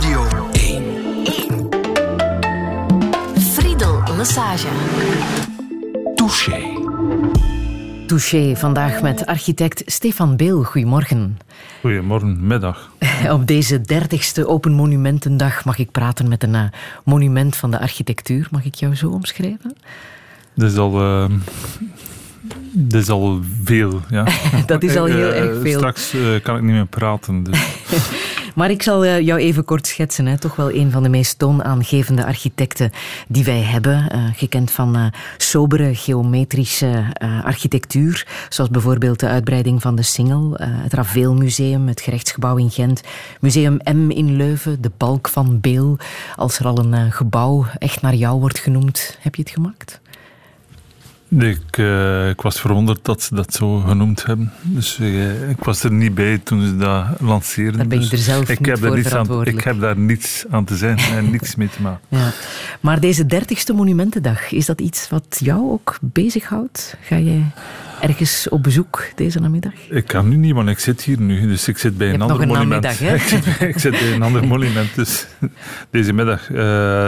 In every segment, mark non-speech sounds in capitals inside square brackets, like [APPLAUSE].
Radio 1. Friedel Massage. Touché. Touché, vandaag met architect Stefan Beel. Goedemorgen. Goedemorgen, middag. [LAUGHS] Op deze dertigste Open Monumentendag mag ik praten met een eh, monument van de architectuur. Mag ik jou zo omschrijven? Dat is al, uh, dat is al veel, ja. [LAUGHS] dat is al heel Eh, erg veel. Straks eh, kan ik niet meer praten. Dus. [LAUGHS] Maar ik zal eh, jou even kort schetsen. Hè. Toch wel een van de meest toonaangevende architecten die wij hebben. Eh, gekend van eh, sobere geometrische architectuur. Zoals bijvoorbeeld de uitbreiding van de Singel. het Raveelmuseum, het gerechtsgebouw in Gent. Museum M in Leuven, de Balk van Beel. Als er al een gebouw echt naar jou wordt genoemd, heb je het gemaakt? Ik, eh, ik was verwonderd dat ze dat zo genoemd hebben. Dus eh, ik was er niet bij toen ze dat lanceerden. Daar ben je Dus er zelf ik niet heb daar voor niets aan. Ik heb daar niets aan te zijn en [LAUGHS] niks mee te maken. Ja. Maar deze dertigste Monumentendag, is dat iets wat jou ook bezighoudt? Ga jij ergens op bezoek deze namiddag? Ik kan nu niet, want ik zit hier nu. Dus ik zit bij Je een ander nog een monument. namiddag, [LAUGHS] hè? ik, zit, ik zit bij een ander monument. Dus [LAUGHS] deze middag. eh,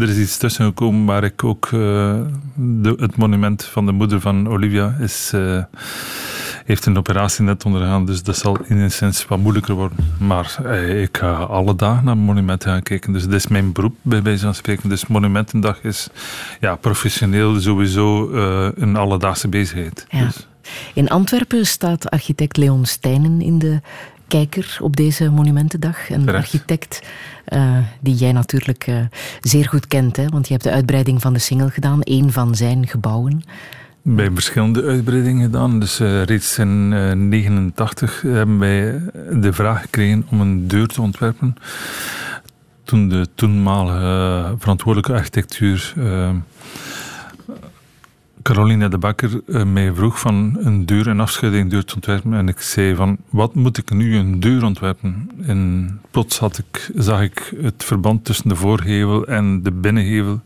er is iets tussen gekomen waar ik ook. eh, de, het monument van de moeder van Olivia is, eh, heeft een operatie net ondergaan. Dus dat zal in een sens wat moeilijker worden. Maar eh, ik ga alle dagen naar monumenten gaan kijken. Dus dat is mijn beroep, bij wijze van spreken. Dus Monumentendag is ja, professioneel sowieso eh, een alledaagse bezigheid. Ja. Dus. In Antwerpen staat architect Leon Stijnen in de kijker op deze Monumentendag. Een Terecht. architect eh, die jij natuurlijk zeer goed kent. Hè? Want je hebt de uitbreiding van de Singel gedaan, één van zijn gebouwen. Bij verschillende uitbreidingen gedaan. Dus eh, reeds in 1989 hebben wij de vraag gekregen om een deur te ontwerpen. Toen de toenmalige eh, verantwoordelijke architectuur eh, Caroline de Bakker eh, mij vroeg van een deur, een afschuddingdeur te ontwerpen. En ik zei van, wat moet ik nu een deur ontwerpen? En plots had ik, zag ik het verband tussen de voorgevel en de binnengevel.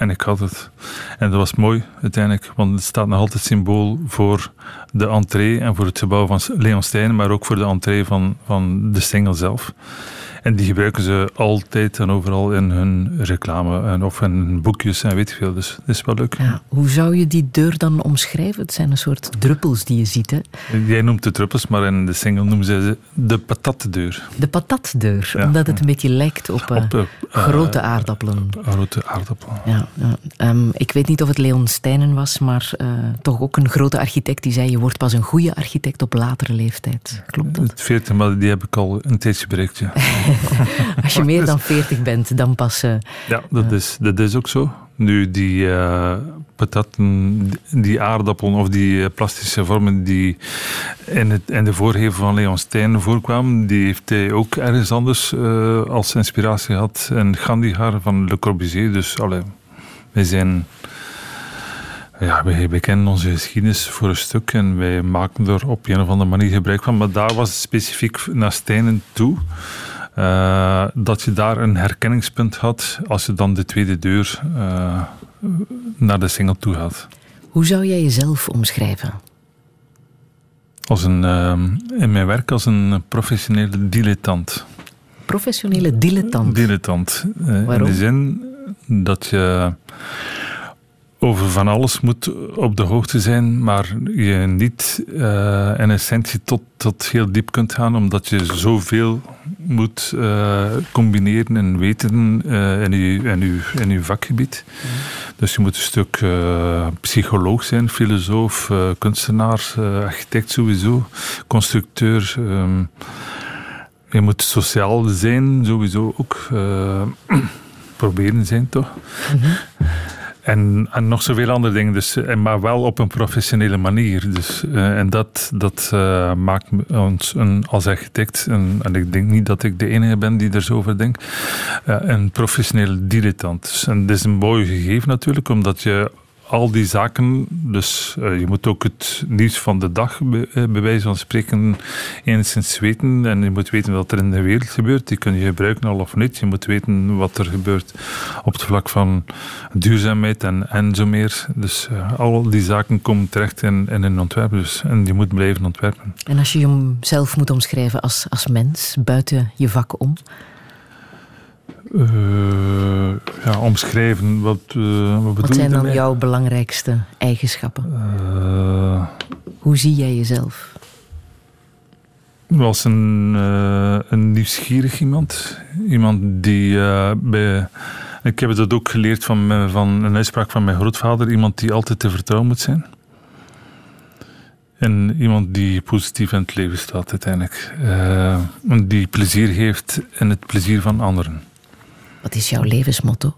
En ik had het. En dat was mooi uiteindelijk, want het staat nog altijd symbool voor de entree en voor het gebouw van Leon Stijn, maar ook voor de entree van, van de single zelf. En die gebruiken ze altijd en overal in hun reclame en of in hun boekjes en weet ik veel. Dus dat is wel leuk. Ja, hoe zou je die deur dan omschrijven? Het zijn een soort druppels die je ziet. Hè? Jij noemt het druppels, maar in de single noemen ze ze de patatdeur. De patatdeur, Ja. omdat het een beetje lijkt op, eh, Op, eh, grote aardappelen. Grote aardappel. Ja, ja. Ehm, ik weet niet of het Leon Stijnen was, maar eh, toch ook een grote architect die zei: Je wordt pas een goede architect op latere leeftijd. Klopt dat? Het 14, maar die heb ik al een tijdje bereikt. Ja, [LAUGHS] [LAUGHS] Als je meer dan 40 bent, dan pas. eh, ja dat, is, dat is ook zo. Nu, die eh, patatten, die aardappelen of die eh, plastische vormen die in, het, in de voorgevel van Leon Stijn voorkwamen, die heeft hij ook ergens anders eh, als inspiratie gehad. In Gandhar van Le Corbusier. Dus allee, wij zijn. Ja, wij, wij kennen onze geschiedenis voor een stuk en wij maken er op een of andere manier gebruik van. Maar daar was het specifiek naar Stijnen toe. Eh, dat je daar een herkenningspunt had als je dan de tweede deur eh, naar de single toe gaat. hoe zou jij jezelf omschrijven? Als een, ehm, in mijn werk als een professionele dilettant. Professionele dilettant. Dilettant. eh, in de zin dat je over van alles moet op de hoogte zijn, maar je niet eh, in essentie tot, tot heel diep kunt gaan, omdat je zoveel moet eh, combineren en weten eh, in, je, in, je, in je vakgebied. Dus je moet een stuk psycholoog zijn, filosoof, kunstenaar, architect sowieso, constructeur. ehm, je moet sociaal zijn, sowieso ook. [CLEARS THROAT] proberen zijn, toch? En, en nog zoveel andere dingen, dus, eh, maar wel op een professionele manier. Dus, eh, en dat, dat eh, maakt ons een, als architect, en, en ik denk niet dat ik de enige ben die er zo over denkt, een professionele dilettant. Dus, en dat is een mooi gegeven natuurlijk, omdat je al die zaken, dus je moet ook het nieuws van de dag, bij, bij wijze van spreken, enigszins weten. En je moet weten wat er in de wereld gebeurt. Die kun je gebruiken al of niet. Je moet weten wat er gebeurt op het vlak van duurzaamheid en, en zo meer. Dus al die zaken komen terecht in, in een ontwerp. Dus, en je moet blijven ontwerpen. En als je jezelf moet omschrijven als, als mens, buiten je vak om? Uh, ja, omschrijven, wat, uh, wat, wat zijn dan jouw belangrijkste eigenschappen? Uh, Hoe zie jij jezelf? Was een, een nieuwsgierig iemand. Iemand die bij. Ik heb dat ook geleerd van, van een uitspraak van mijn grootvader. Iemand die altijd te vertrouwen moet zijn. En iemand die positief in het leven staat uiteindelijk. die plezier heeft in het plezier van anderen. Wat is jouw levensmotto?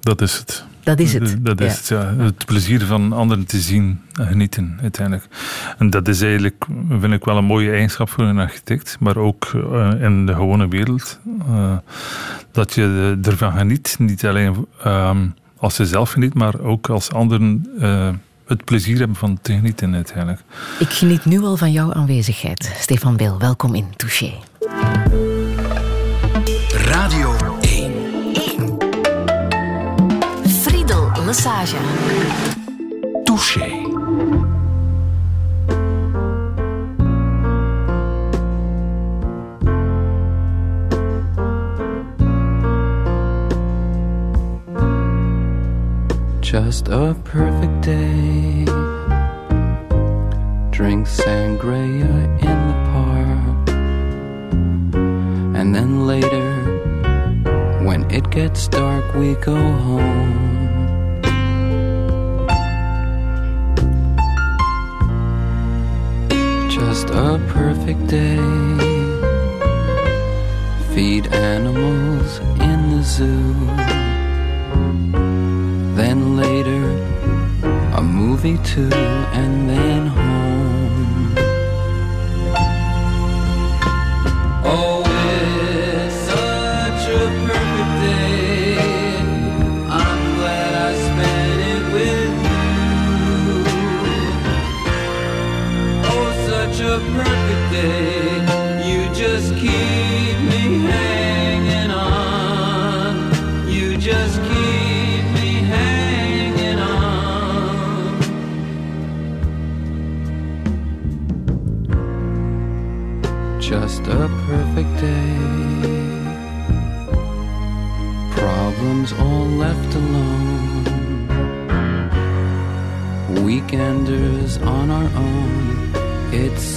Dat is het. Dat is het. Dat is het, ja. Het plezier van anderen te zien en genieten, uiteindelijk. En dat is eigenlijk, vind ik wel een mooie eigenschap voor een architect, maar ook uh, in de gewone wereld. Uh, dat je ervan geniet, niet alleen um, als je zelf geniet, maar ook als anderen uh, het plezier hebben van te genieten, uiteindelijk. Ik geniet nu al van jouw aanwezigheid. Stefan Beel, welkom in Touché. Massage. Touché. Just a perfect day. Drink sangria in the park. And then later, when it gets dark, we go home. Just a perfect day. Feed animals in the zoo. Then later, a movie too, and then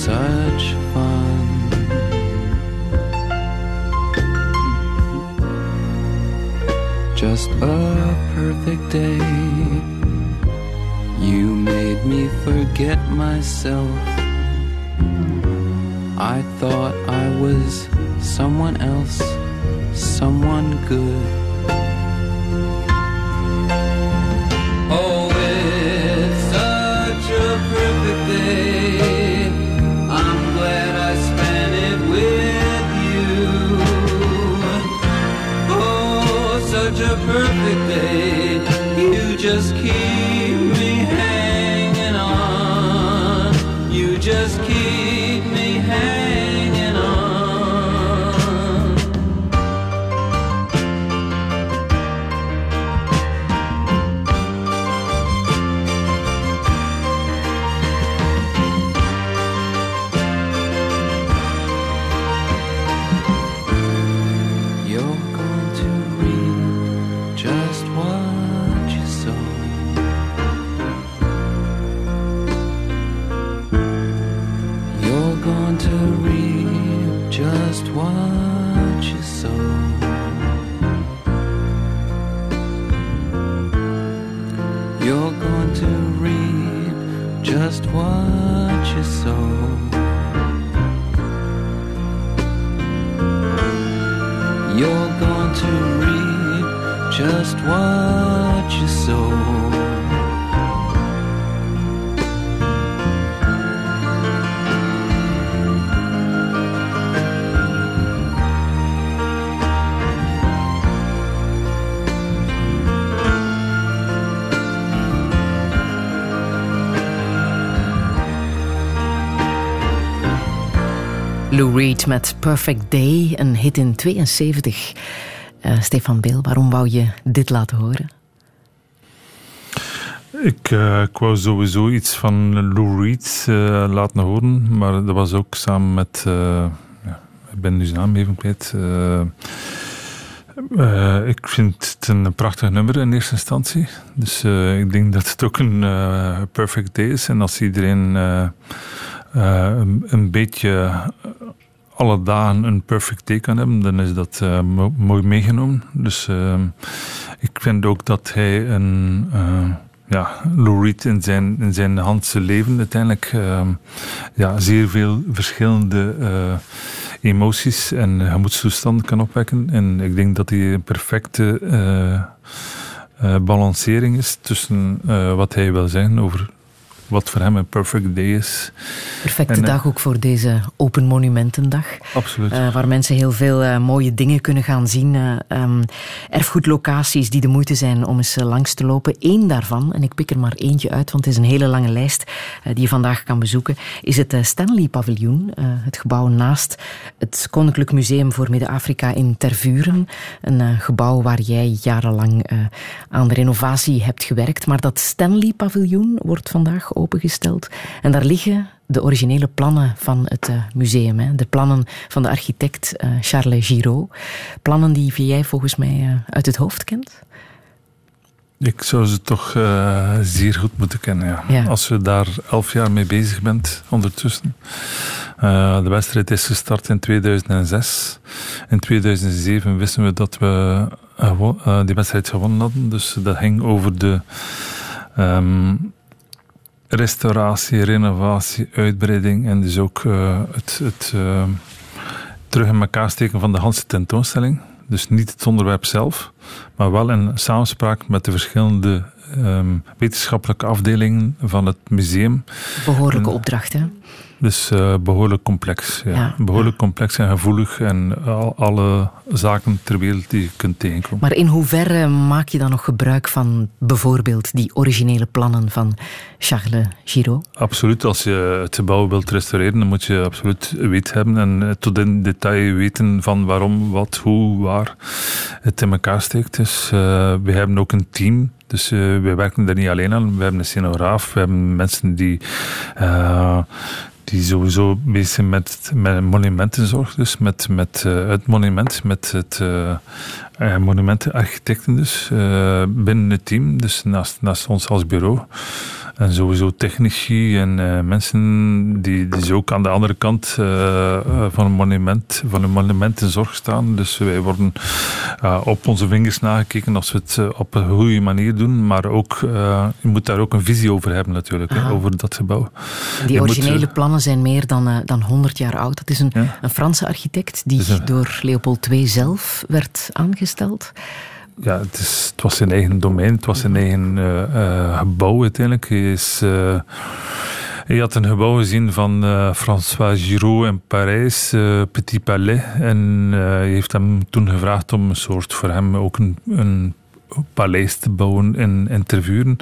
such fun. Just a perfect day. You made me forget myself. I thought I was someone else, someone good. Lou Reed met Perfect Day, een hit in 72. Uh, Stefan Beel, waarom wou je dit laten horen? Ik, uh, wou sowieso iets van Lou Reed uh, laten horen, maar dat was ook samen met. Ja, ik ben nu zijn naam even kwijt. ik vind het een prachtig nummer in eerste instantie. Dus ik denk dat het ook een perfect day is. En als iedereen een, een, beetje alle dagen een perfect day kan hebben, dan is dat uh, mooi meegenomen. Dus uh, ik vind ook dat hij een. Uh, ja, Lou in zijn, in zijn handse leven uiteindelijk ja, zeer veel verschillende emoties en gemoedstoestanden kan opwekken. En ik denk dat hij een perfecte balancering is tussen wat hij wil zeggen over wat voor hem een perfect day is. Perfecte eh, dag ook voor deze Open Monumentendag. Absoluut. Uh, waar mensen heel veel uh, mooie dingen kunnen gaan zien. Uh, um, erfgoedlocaties die de moeite zijn om eens langs te lopen. Eén daarvan, en ik pik er maar eentje uit, want het is een hele lange lijst die je vandaag kan bezoeken, is het Stanley Paviljoen. het gebouw naast het Koninklijk Museum voor Midden-Afrika in Tervuren. Een gebouw waar jij jarenlang aan de renovatie hebt gewerkt. Maar dat Stanley Paviljoen wordt vandaag opengesteld. En daar liggen de originele plannen van het uh, museum. Hè. De plannen van de architect uh, Charles Giraud. Plannen die jij volgens mij uh, uit het hoofd kent? Ik zou ze toch zeer goed moeten kennen. Ja. ja. Als je daar elf jaar mee bezig bent ondertussen. de wedstrijd is gestart in 2006. In 2007 wisten we dat we die wedstrijd gewonnen hadden. Dus dat ging over de... Um, restauratie, renovatie, uitbreiding en dus ook uh, het, het uh, terug in elkaar steken van de Hanse tentoonstelling. Dus niet het onderwerp zelf, maar wel in samenspraak met de verschillende um, wetenschappelijke afdelingen van het museum. Behoorlijke opdrachten. Dus uh, behoorlijk complex. Ja. behoorlijk complex en gevoelig en al, alle zaken ter wereld die je kunt tegenkomen. Maar in hoeverre maak je dan nog gebruik van bijvoorbeeld die originele plannen van Charles Giraud? Absoluut. Als je het gebouw wilt restaureren, dan moet je absoluut weet hebben en eh, tot in detail weten van waarom, wat, hoe, waar het in elkaar steekt. Dus uh, we hebben ook een team dus uh, wij werken er niet alleen aan. We hebben een scenograaf, we hebben mensen die, uh, die sowieso bezig met, met monumentenzorg, dus met, met uh, het monument, met het monumentenarchitecten dus, binnen het team, dus naast, naast ons als bureau. En sowieso technici en uh, mensen die, die ook aan de andere kant uh, van een monument, van een monumentenzorg staan. Dus wij worden op onze vingers nagekeken als we het op een goede manier doen. Maar ook, je moet daar ook een visie over hebben natuurlijk, hè, over dat gebouw. Die originele plannen zijn meer dan, dan 100 jaar oud. Dat is een, ja? een Franse architect die door Leopold II zelf werd aangesteld ja, het, is, het, was zijn eigen domein, het was zijn eigen uh, uh, gebouw uiteindelijk. Hij, is, uh, hij had een gebouw gezien van François Giraud in Parijs, Petit Palais. En hij heeft hem toen gevraagd om een soort voor hem ook een, een paleis te bouwen in, in Tervuren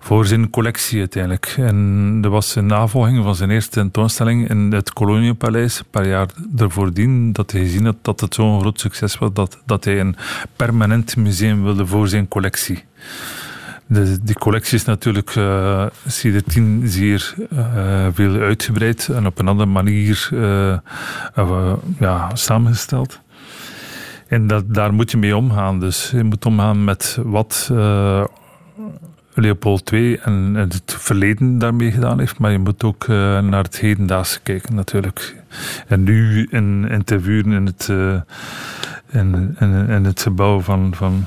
voor zijn collectie uiteindelijk. En dat was een navolging van zijn eerste tentoonstelling in het Koloniepaleis, een paar jaar ervoor dien, dat hij gezien had dat het zo'n groot succes was dat, dat hij een permanent museum wilde voor zijn collectie. De, die collectie is natuurlijk uh, sindsdien zeer uh, veel uitgebreid en op een andere manier uh, ja, samengesteld. En dat, daar moet je mee omgaan. Dus je moet omgaan met wat uh, Leopold II en het verleden daarmee gedaan heeft. Maar je moet ook uh, naar het hedendaagse kijken natuurlijk. En nu in interviewen in het, uh, in, in, in, het gebouw van... van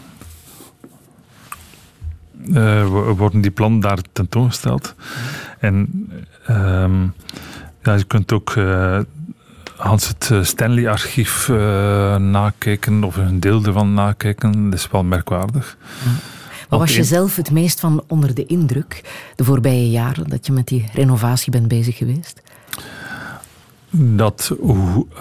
worden die plannen daar tentoongesteld. En um, ja, je kunt ook Hans het eh, Stanley-archief uh, nakijken, of een deel ervan nakijken, dat is wel merkwaardig. Wat was je zelf het meest van onder de indruk de voorbije jaren dat je met die renovatie bent bezig geweest? Dat,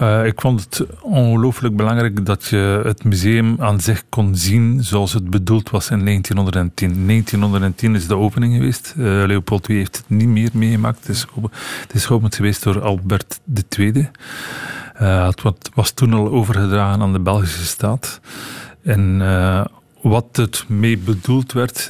uh, ik vond het ongelooflijk belangrijk dat je het museum aan zich kon zien zoals het bedoeld was in 1910. 1910 is de opening geweest. Uh, Leopold II heeft het niet meer meegemaakt. Het is, het geopend geweest door Albert II. Uh, het was toen al overgedragen aan de Belgische staat. En wat het mee bedoeld werd,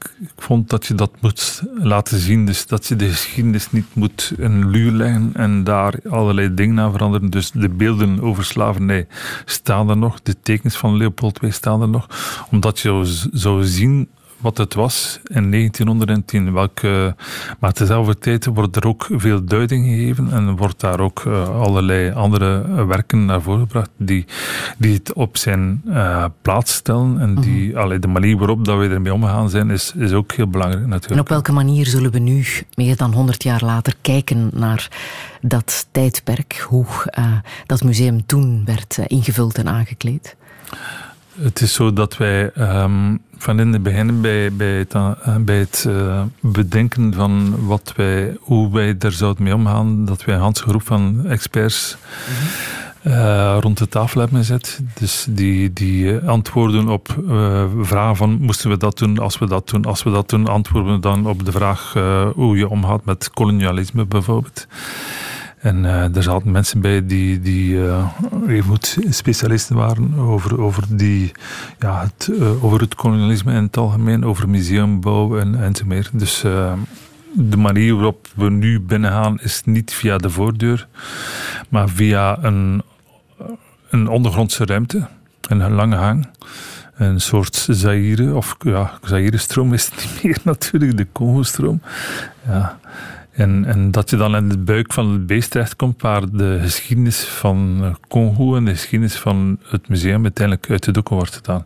ik, vond dat je dat moet laten zien. Dus dat je de geschiedenis niet moet een luur leggen en daar allerlei dingen aan veranderen. Dus de beelden over slavernij staan er nog. De tekens van Leopold II staan er nog. Omdat je zou zien wat het was in 1910. Welke, maar tezelfde tijd wordt er ook veel duiding gegeven en wordt daar ook uh, allerlei andere werken naar voren gebracht die, die het op zijn uh, plaats stellen. En die, mm -hmm. allee, de manier waarop dat we ermee omgegaan zijn, is, is ook heel belangrijk natuurlijk. En op welke manier zullen we nu, meer dan 100 jaar later, kijken naar dat tijdperk, hoe uh, dat museum toen werd ingevuld en aangekleed? Het is zo dat wij um, van in het begin bij, bij het, uh, bij het uh, bedenken van wat wij, hoe wij daar zouden mee omgaan, dat wij een ganse groep van experts mm -hmm. uh, rond de tafel hebben gezet. Dus die, die antwoorden op vragen van moesten we dat doen, als we dat doen, als we dat doen, antwoorden dan op de vraag hoe je omgaat met kolonialisme bijvoorbeeld. En uh, er zaten mensen bij die, die uh, even goed specialisten waren over, over, die, ja, het, uh, over het kolonialisme in het algemeen, over museumbouw en, enzovoort. Dus de manier waarop we nu binnengaan is niet via de voordeur, maar via een, een ondergrondse ruimte, een lange hang een soort Zaire, of ja, Zaire-stroom is het niet meer [LAUGHS] natuurlijk, de Congo-stroom. Ja. En, en, dat je dan in de buik van het beest terechtkomt, waar de geschiedenis van Congo en de geschiedenis van het museum uiteindelijk uit de doeken wordt gedaan.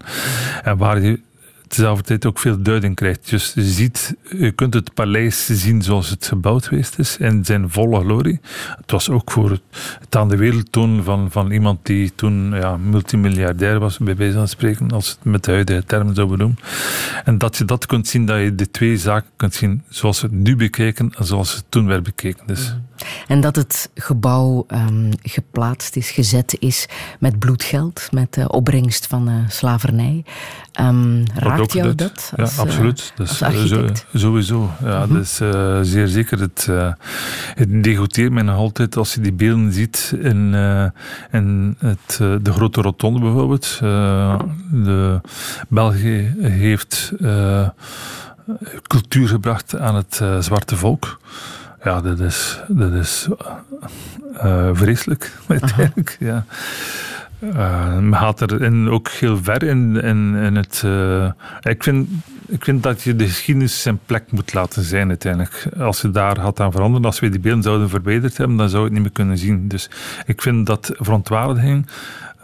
En waar je tezelfde tijd ook veel duiding krijgt. Dus je, ziet, je kunt het paleis zien zoals het gebouwd geweest is, in zijn volle glorie. Het was ook voor het, aan de wereld tonen van, van iemand die toen ja, multimiljardair was, bij wijze van spreken, als het met de huidige termen zou benoemen. En dat je dat kunt zien, dat je de twee zaken kunt zien zoals het nu bekeken en zoals het toen werd bekeken. Dus. Mhm. En dat het gebouw um, geplaatst is, gezet is met bloedgeld, met de opbrengst van uh, slavernij. Um, raakt jou dat? Als, ja, absoluut. Uh, dus, zo, sowieso. Ja, mm -hmm. Dat is uh, zeer zeker. Het, uh, het degoteert mij nog altijd als je die beelden ziet in, in het, de grote rotonde bijvoorbeeld. de België heeft cultuur gebracht aan het zwarte volk. Ja, dat is, dat is uh, vreselijk, [LAUGHS] uiteindelijk. Ja. Uh, men gaat erin ook heel ver in, in, in het. Uh, ik, vind, ik vind dat je de geschiedenis zijn plek moet laten zijn uiteindelijk. Als je daar had aan veranderen, als we die beelden zouden verwijderd hebben, dan zou je het niet meer kunnen zien. Dus ik vind dat verontwaardiging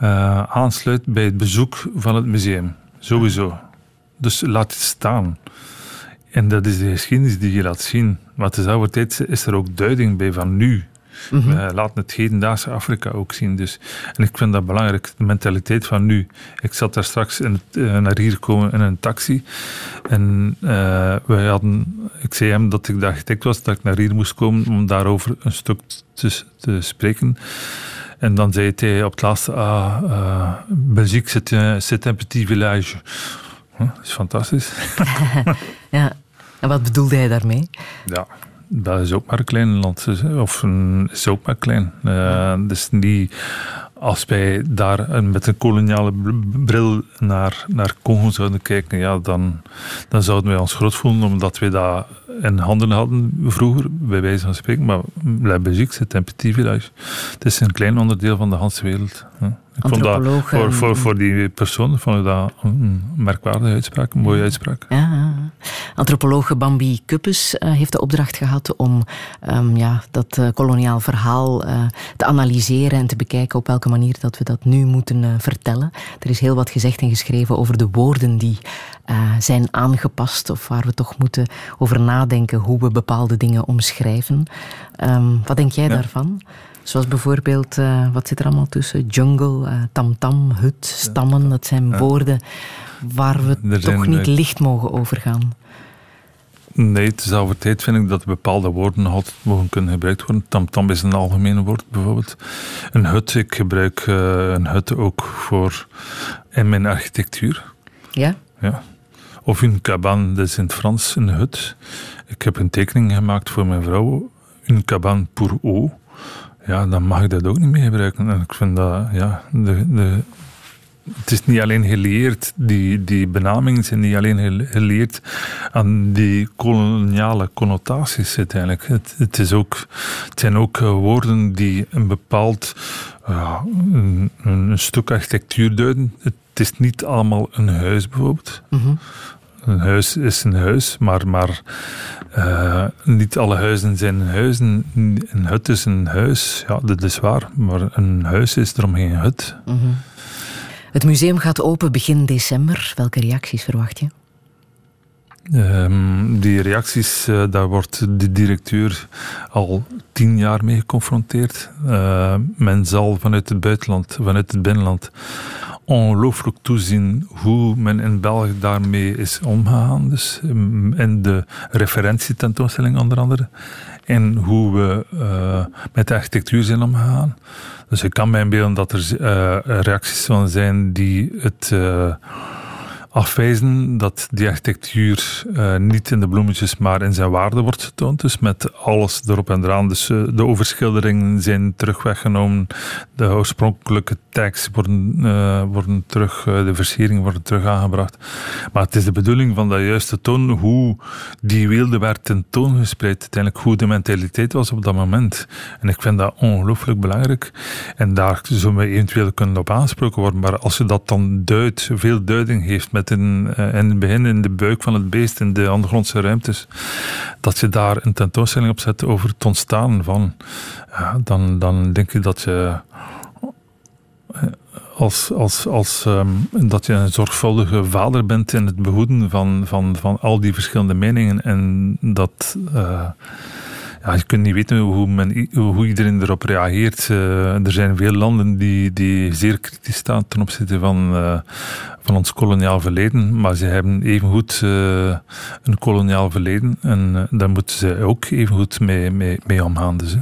uh, aansluit bij het bezoek van het museum. Sowieso. Dus laat het staan. En dat is de geschiedenis die je laat zien. Maar tezelfde tijd is er ook duiding bij van nu. Mm -hmm. We laten het hedendaagse Afrika ook zien. Dus. En ik vind dat belangrijk, de mentaliteit van nu. Ik zat daar straks in uh, naar hier gekomen in een taxi. En uh, wij hadden, ik zei hem dat ik de architect was, dat ik naar hier moest komen om daarover een stuk te, te spreken. En dan zei hij op het laatste, ah, uh, Belgique, c'est un petit village. Dat is fantastisch. [LAUGHS] ja, en wat bedoelde hij daarmee? Ja, dat is ook maar een klein land. Of een, is ook maar klein. Uh, dus niet als wij daar met een koloniale bril naar, naar Congo zouden kijken, ja, dan, dan zouden wij ons groot voelen omdat wij dat in handen hadden vroeger, bij wijze van spreken. Maar La Belgique, c'est un petit village. Het is een klein onderdeel van de hele wereld. Ik vond dat voor, voor, voor die persoon vond ik dat een merkwaardige uitspraak, een mooie uitspraak. Ja, antropoloog Bambi Kuppes uh, heeft de opdracht gehad om um, ja, dat uh, koloniaal verhaal uh, te analyseren en te bekijken op welke manier dat we dat nu moeten vertellen. Er is heel wat gezegd en geschreven over de woorden die zijn aangepast of waar we toch moeten over nadenken hoe we bepaalde dingen omschrijven. Um, wat denk jij ja. daarvan? Zoals bijvoorbeeld, uh, wat zit er allemaal tussen? Jungle, tamtam, hut, stammen. Dat zijn woorden waar we toch niet licht mogen overgaan. Nee, tezelfde tijd vind ik dat bepaalde woorden altijd mogen kunnen gebruikt worden. Tamtam is een algemeen woord, bijvoorbeeld. Een hut, ik gebruik uh, een hut ook voor in mijn architectuur. Ja? Ja. Of een cabane, dat is in het Frans, een hut. Ik heb een tekening gemaakt voor mijn vrouw. Een cabane pour eau ja, dan mag ik dat ook niet meer gebruiken. En ik vind dat, ja, de, de, het is niet alleen geleerd, die, die benamingen zijn niet alleen geleerd aan die koloniale connotaties uiteindelijk. Het, het, is ook, het zijn ook eh, woorden die een bepaald uh, een, een, stuk architectuur duiden. Het is niet allemaal een huis bijvoorbeeld. Mm een huis is een huis, maar, maar uh, niet alle huizen zijn huizen. Een hut is een huis, ja, dat is waar. Maar een huis is erom geen hut. Mm -hmm. Het museum gaat open begin december. Welke reacties verwacht je? Um, die reacties, uh, daar wordt de directeur al tien jaar mee geconfronteerd. Uh, men zal vanuit het buitenland, vanuit het binnenland, ongelooflijk toezien hoe men in België daarmee is omgegaan. Dus in ehm, de referentietentoonstelling onder andere. En hoe we uh, met de architectuur zijn omgegaan. Dus ik kan mij inbeelden dat er uh, reacties van zijn die het uh, afwijzen dat die architectuur uh, niet in de bloemetjes, maar in zijn waarde wordt getoond. Dus met alles erop en eraan. Dus de overschilderingen zijn terug weggenomen. De oorspronkelijke tags worden, uh, worden terug, de versieringen worden terug aangebracht. Maar het is de bedoeling van dat juiste toon hoe die weelde werd tentoongespreid. Uiteindelijk hoe de mentaliteit was op dat moment. En ik vind dat ongelooflijk belangrijk. En daar zullen we eventueel kunnen op aansproken worden. Maar als je dat dan duidt, veel duiding heeft met in, uh, in het begin in de buik van het beest, in de ondergrondse ruimtes, dat je daar een tentoonstelling op zet over het ontstaan van, dan, dan denk ik dat je eh, als, als, als um, dat je een zorgvuldige vader bent in het behoeden van, van, van al die verschillende meningen en dat uh, ja, je kunt niet weten hoe, hoe iedereen erop reageert. Uh, er zijn veel landen die, die zeer kritisch staan ten opzichte van, uh, van ons koloniaal verleden. Maar ze hebben evengoed uh, een koloniaal verleden. En daar moeten ze ook evengoed mee, mee, mee omgaan. Dus,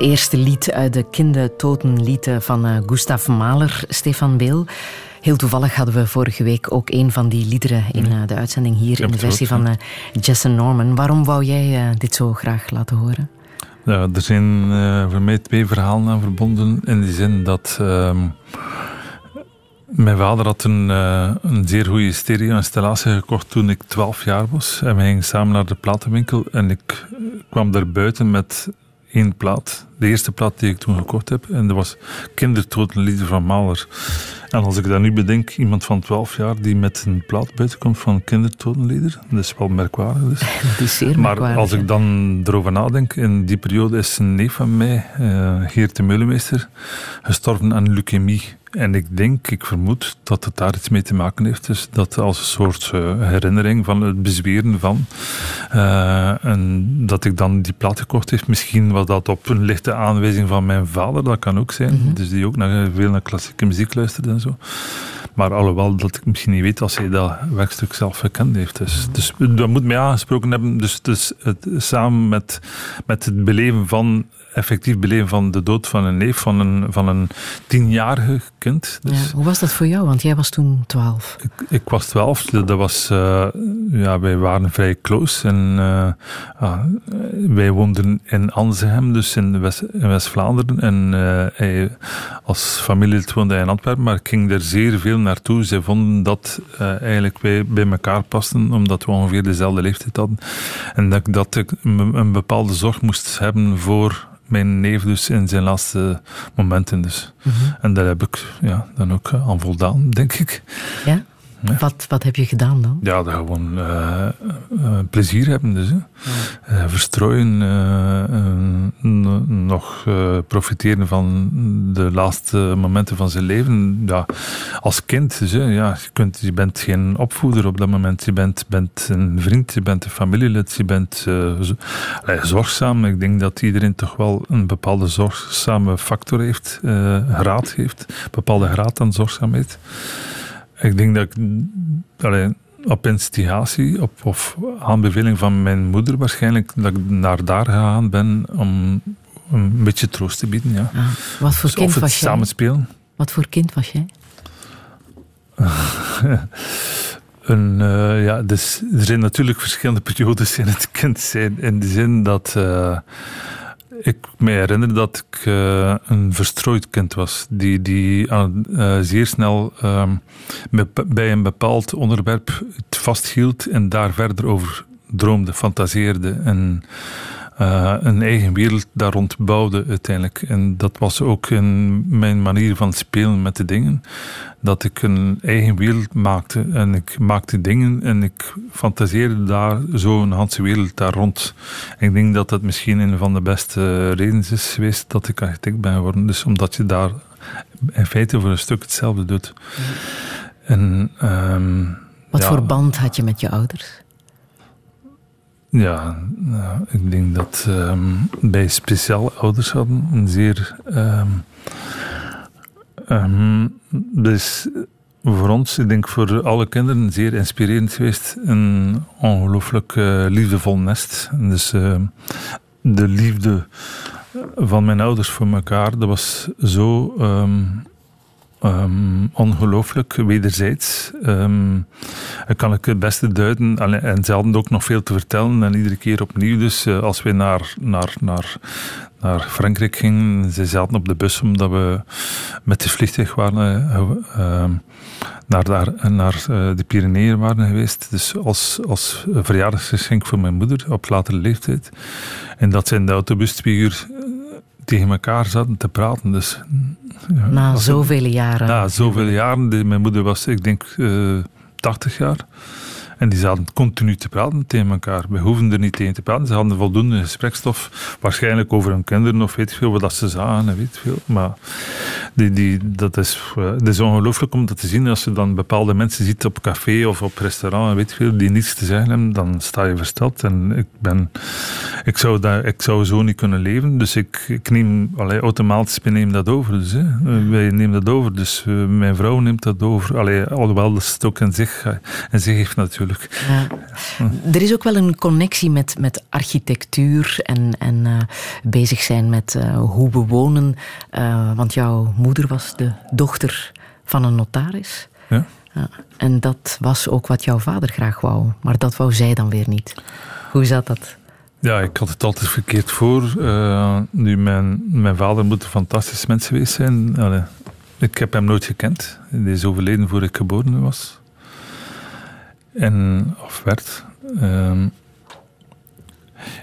Het eerste lied uit de kindertotenlieden van uh, Gustav Mahler, Stefan Beel. Heel toevallig hadden we vorige week ook een van die liederen in uh, de uitzending hier in de versie van uh, Jason Norman. Waarom wou jij dit zo graag laten horen? Ja, er zijn voor mij twee verhalen aan verbonden. In die zin dat ehm, mijn vader had een, een zeer goede stereo-installatie gekocht toen ik 12 jaar was. En we gingen samen naar de platenwinkel. En ik kwam daar buiten met één plaat. De eerste plaat die ik toen gekocht heb. En dat was Kindertotenlieder van Mahler. En als ik dat nu bedenk, iemand van 12 jaar die met een plaat buiten komt van Kindertotenlieder, dat is wel merkwaardig. Dus. [LAUGHS] Dat is zeer maar als ik dan erover nadenk, in die periode is een neef van mij, uh, Geert de Meulemeester, gestorven aan leukemie. En ik denk, ik vermoed dat het daar iets mee te maken heeft. Dus dat als een soort uh, herinnering van het bezweren van. Uh, en dat ik dan die plaat gekocht heb. Misschien was dat op een lichte aanwijzing van mijn vader, dat kan ook zijn. Mm -hmm. Dus die ook naar, veel naar klassieke muziek luisterde en zo. Maar alhoewel dat ik misschien niet weet als hij dat werkstuk zelf gekend heeft. Dus, dus dat moet mij aangesproken hebben. Dus, dus het, samen met, met het beleven van effectief beleven van de dood van een neef, van een, van een tienjarige kind. Dus ja, hoe was dat voor jou? Want jij was toen twaalf. Ik, ik was twaalf. Dat was, uh, ja, wij waren vrij close. En uh, uh, wij woonden in Anzehem, dus in, West, in West-Vlaanderen. En hij, als familie woonde hij in Antwerpen, maar ik ging er zeer veel naartoe. Zij vonden dat eigenlijk wij bij elkaar pasten, omdat we ongeveer dezelfde leeftijd hadden. En dat, dat ik een bepaalde zorg moest hebben voor mijn neef dus in zijn laatste momenten. Dus. Mm -hmm. En daar heb ik ja, dan ook aan voldaan, denk ik. Ja? Ja. Wat, wat heb je gedaan dan? Ja, dat gewoon uh, uh, plezier hebben. Dus, ja. uh, verstrooien, nog profiteren van de laatste momenten van zijn leven. Ja, als kind, dus, ja, je, kunt, je bent geen opvoeder op dat moment. Je bent, bent een vriend, je bent een familielid, je bent zorgzaam. Ik denk dat iedereen toch wel een bepaalde zorgzame factor heeft, graad heeft, een bepaalde graad aan zorgzaamheid. Ik denk dat ik allee, op instigatie, op, of aanbeveling van mijn moeder waarschijnlijk, dat ik naar daar gegaan ben om een beetje troost te bieden. Ja. Ah, wat voor dus kind of het was jij? samenspelen. Wat voor kind was jij? [LAUGHS] een, uh, ja, dus, er zijn natuurlijk verschillende periodes in het kind zijn. In de zin dat uh, ik me herinner dat ik uh, een verstrooid kind was. Die, die zeer snel bij een bepaald onderwerp het vasthield en daar verder over droomde, fantaseerde. En uh, een eigen wereld daar rond bouwde uiteindelijk. En dat was ook in mijn manier van spelen met de dingen. Dat ik een eigen wereld maakte. En ik maakte dingen en ik fantaseerde daar zo een hele wereld daar rond. En ik denk dat dat misschien een van de beste redenen is geweest dat ik architect ben geworden. Dus omdat je daar in feite voor een stuk hetzelfde doet. En, um, Wat ja, voor band had je met je ouders? Ja, nou, ik denk dat um, wij speciaal ouders hadden een zeer. Um, um, dus voor ons, ik denk voor alle kinderen, zeer inspirerend geweest. Een ongelooflijk uh, liefdevol nest. Dus de liefde van mijn ouders voor elkaar, dat was zo. Ongelooflijk, wederzijds. Um, kan ik het beste duiden. En ze hadden ook nog veel te vertellen. En iedere keer opnieuw. Dus uh, als we naar, naar, naar, naar Frankrijk gingen, ze zaten op de bus omdat we met de vliegtuig waren. Uh, naar, daar, naar uh, de Pyreneeën waren geweest. Dus als, als verjaardagsgeschenk voor mijn moeder op latere leeftijd. En dat ze in de autobus twee uur tegen elkaar zaten te praten. Dus, ja, Na zoveel jaren. Na zoveel jaren. Mijn moeder was, ik denk, uh, 80 jaar. En die zaten continu te praten tegen elkaar. We hoefden er niet tegen te praten. Ze hadden voldoende gesprekstof. Waarschijnlijk over hun kinderen of weet veel wat ze zagen en weet veel. Maar die, die, dat is, uh, dat is ongelooflijk om dat te zien. Als je dan bepaalde mensen ziet op café of op restaurant, weet je veel, die niets te zeggen hebben, dan sta je versteld. En ik, ben, ik, zou, daar, ik zou zo niet kunnen leven. Dus ik, ik neem, allee, automatisch neem dat over. Dus, hè. Wij nemen dat over. Dus uh, mijn vrouw neemt dat over. Alhoewel dat het ook in zich, in zich heeft natuurlijk. Ja. Er is ook wel een connectie met, met architectuur en, en uh, bezig zijn met hoe we wonen. want jouw moeder was de dochter van een notaris. Ja. ja. En dat was ook wat jouw vader graag wou, maar dat wou zij dan weer niet. Hoe zat dat? Ja, ik had het altijd verkeerd voor. Nu, mijn, mijn vader moet een fantastisch mens geweest zijn. Allee, ik heb hem nooit gekend. Hij is overleden voor ik geboren was. En, of werd. Uh,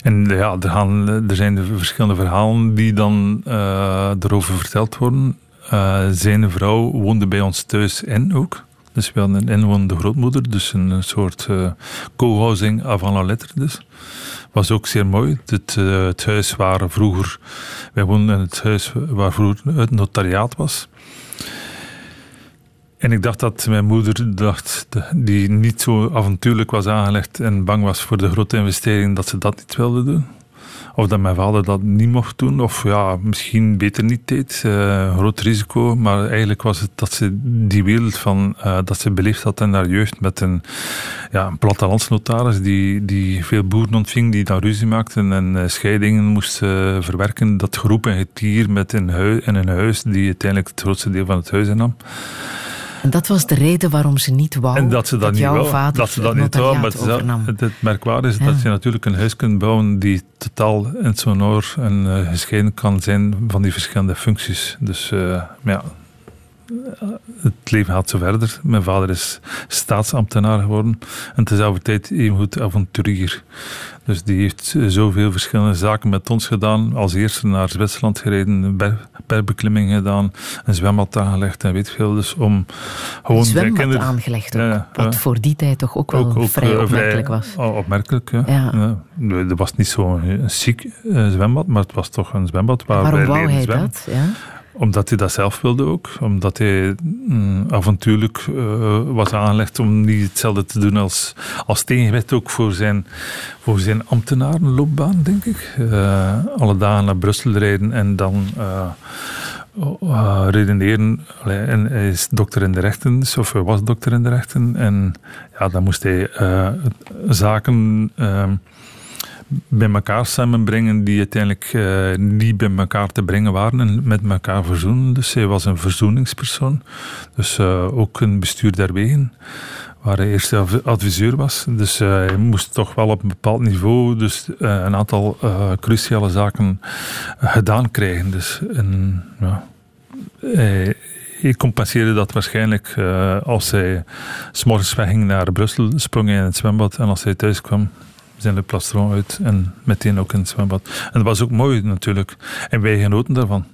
en ja, er, gaan, er zijn de verschillende verhalen die dan uh, erover verteld worden. Uh, zijn vrouw woonde bij ons thuis in ook. Dus we hadden een inwonende grootmoeder, dus een soort uh, co-housing avant la lettre dus. Was ook zeer mooi. Het, het huis waar vroeger, wij woonden in het huis waar vroeger het notariaat was. En ik dacht dat mijn moeder, dacht, die niet zo avontuurlijk was aangelegd en bang was voor de grote investering, dat ze dat niet wilde doen. Of dat mijn vader dat niet mocht doen, of ja, misschien beter niet deed. Uh, groot risico, maar eigenlijk was het dat ze die wereld van, uh, dat ze beleefd had in haar jeugd met een, ja, een plattelandsnotaris die, die veel boeren ontving, die dan ruzie maakten en uh, scheidingen moest verwerken. Dat geroep en getier met een, huis, in een huis die uiteindelijk het grootste deel van het huis innam. En dat was de reden waarom ze niet wou en dat, ze dat, dat jouw wou, vader dat ze dat niet wou, maar het, het merkwaardige is ja. dat je natuurlijk een huis kunt bouwen die totaal in sonor en uh, gescheiden kan zijn van die verschillende functies. Dus uh, ja, het leven gaat zo verder. Mijn vader is staatsambtenaar geworden en tezelfde tijd evengoed avonturier. Dus die heeft zoveel verschillende zaken met ons gedaan. Als eerste naar Zwitserland gereden, een bergbeklimming gedaan, een zwembad aangelegd en weet veel. Dus om gewoon... Een zwembad aangelegd ook, ja, wat ja. voor die tijd toch ook wel ook, ook, vrij opmerkelijk was. Vrij, opmerkelijk, ja. ja. ja. was niet zo'n ziek uh, zwembad, maar het was toch een zwembad waar Waarom wij wou hij zwemmen. dat? Ja? Omdat hij dat zelf wilde ook. Omdat hij mm, avontuurlijk uh, was aangelegd om niet hetzelfde te doen als, als tegenwicht ook voor zijn, voor zijn ambtenarenloopbaan, denk ik. Uh, alle dagen naar Brussel rijden en dan uh, redeneren. Allee, en hij is dokter in de rechten, of hij was dokter in de rechten. En ja, dan moest hij zaken bij elkaar samenbrengen die uiteindelijk uh, niet bij elkaar te brengen waren en met elkaar verzoenen. Dus hij was een verzoeningspersoon. Dus uh, ook een bestuur der wegen, waar hij eerst adviseur was. Dus uh, hij moest toch wel op een bepaald niveau dus, een aantal cruciale zaken gedaan krijgen. Dus, en, ja, hij, compenseerde dat waarschijnlijk als hij s'morgens wegging naar Brussel, sprong in het zwembad en als hij thuis kwam, zijn de plastron uit en meteen ook in het zwembad. En dat was ook mooi natuurlijk. En wij genoten daarvan.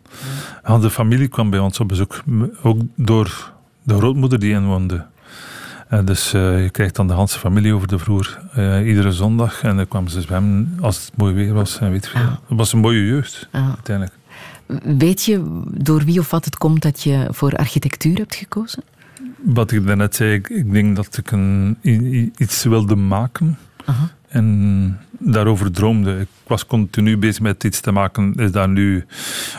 Ja. De familie kwam bij ons op bezoek, ook door de grootmoeder die inwoonde. En dus uh, je krijgt dan de hele familie over de vloer uh, iedere zondag. En dan kwamen ze zwemmen als het mooi weer was. En weet veel. Het was een mooie jeugd, ja. uiteindelijk. Weet je door wie of wat het komt dat je voor architectuur hebt gekozen? Wat ik daarnet zei, ik, ik denk dat ik een, iets wilde maken. Aha. En daarover droomde. Ik was continu bezig met iets te maken. Is daar nu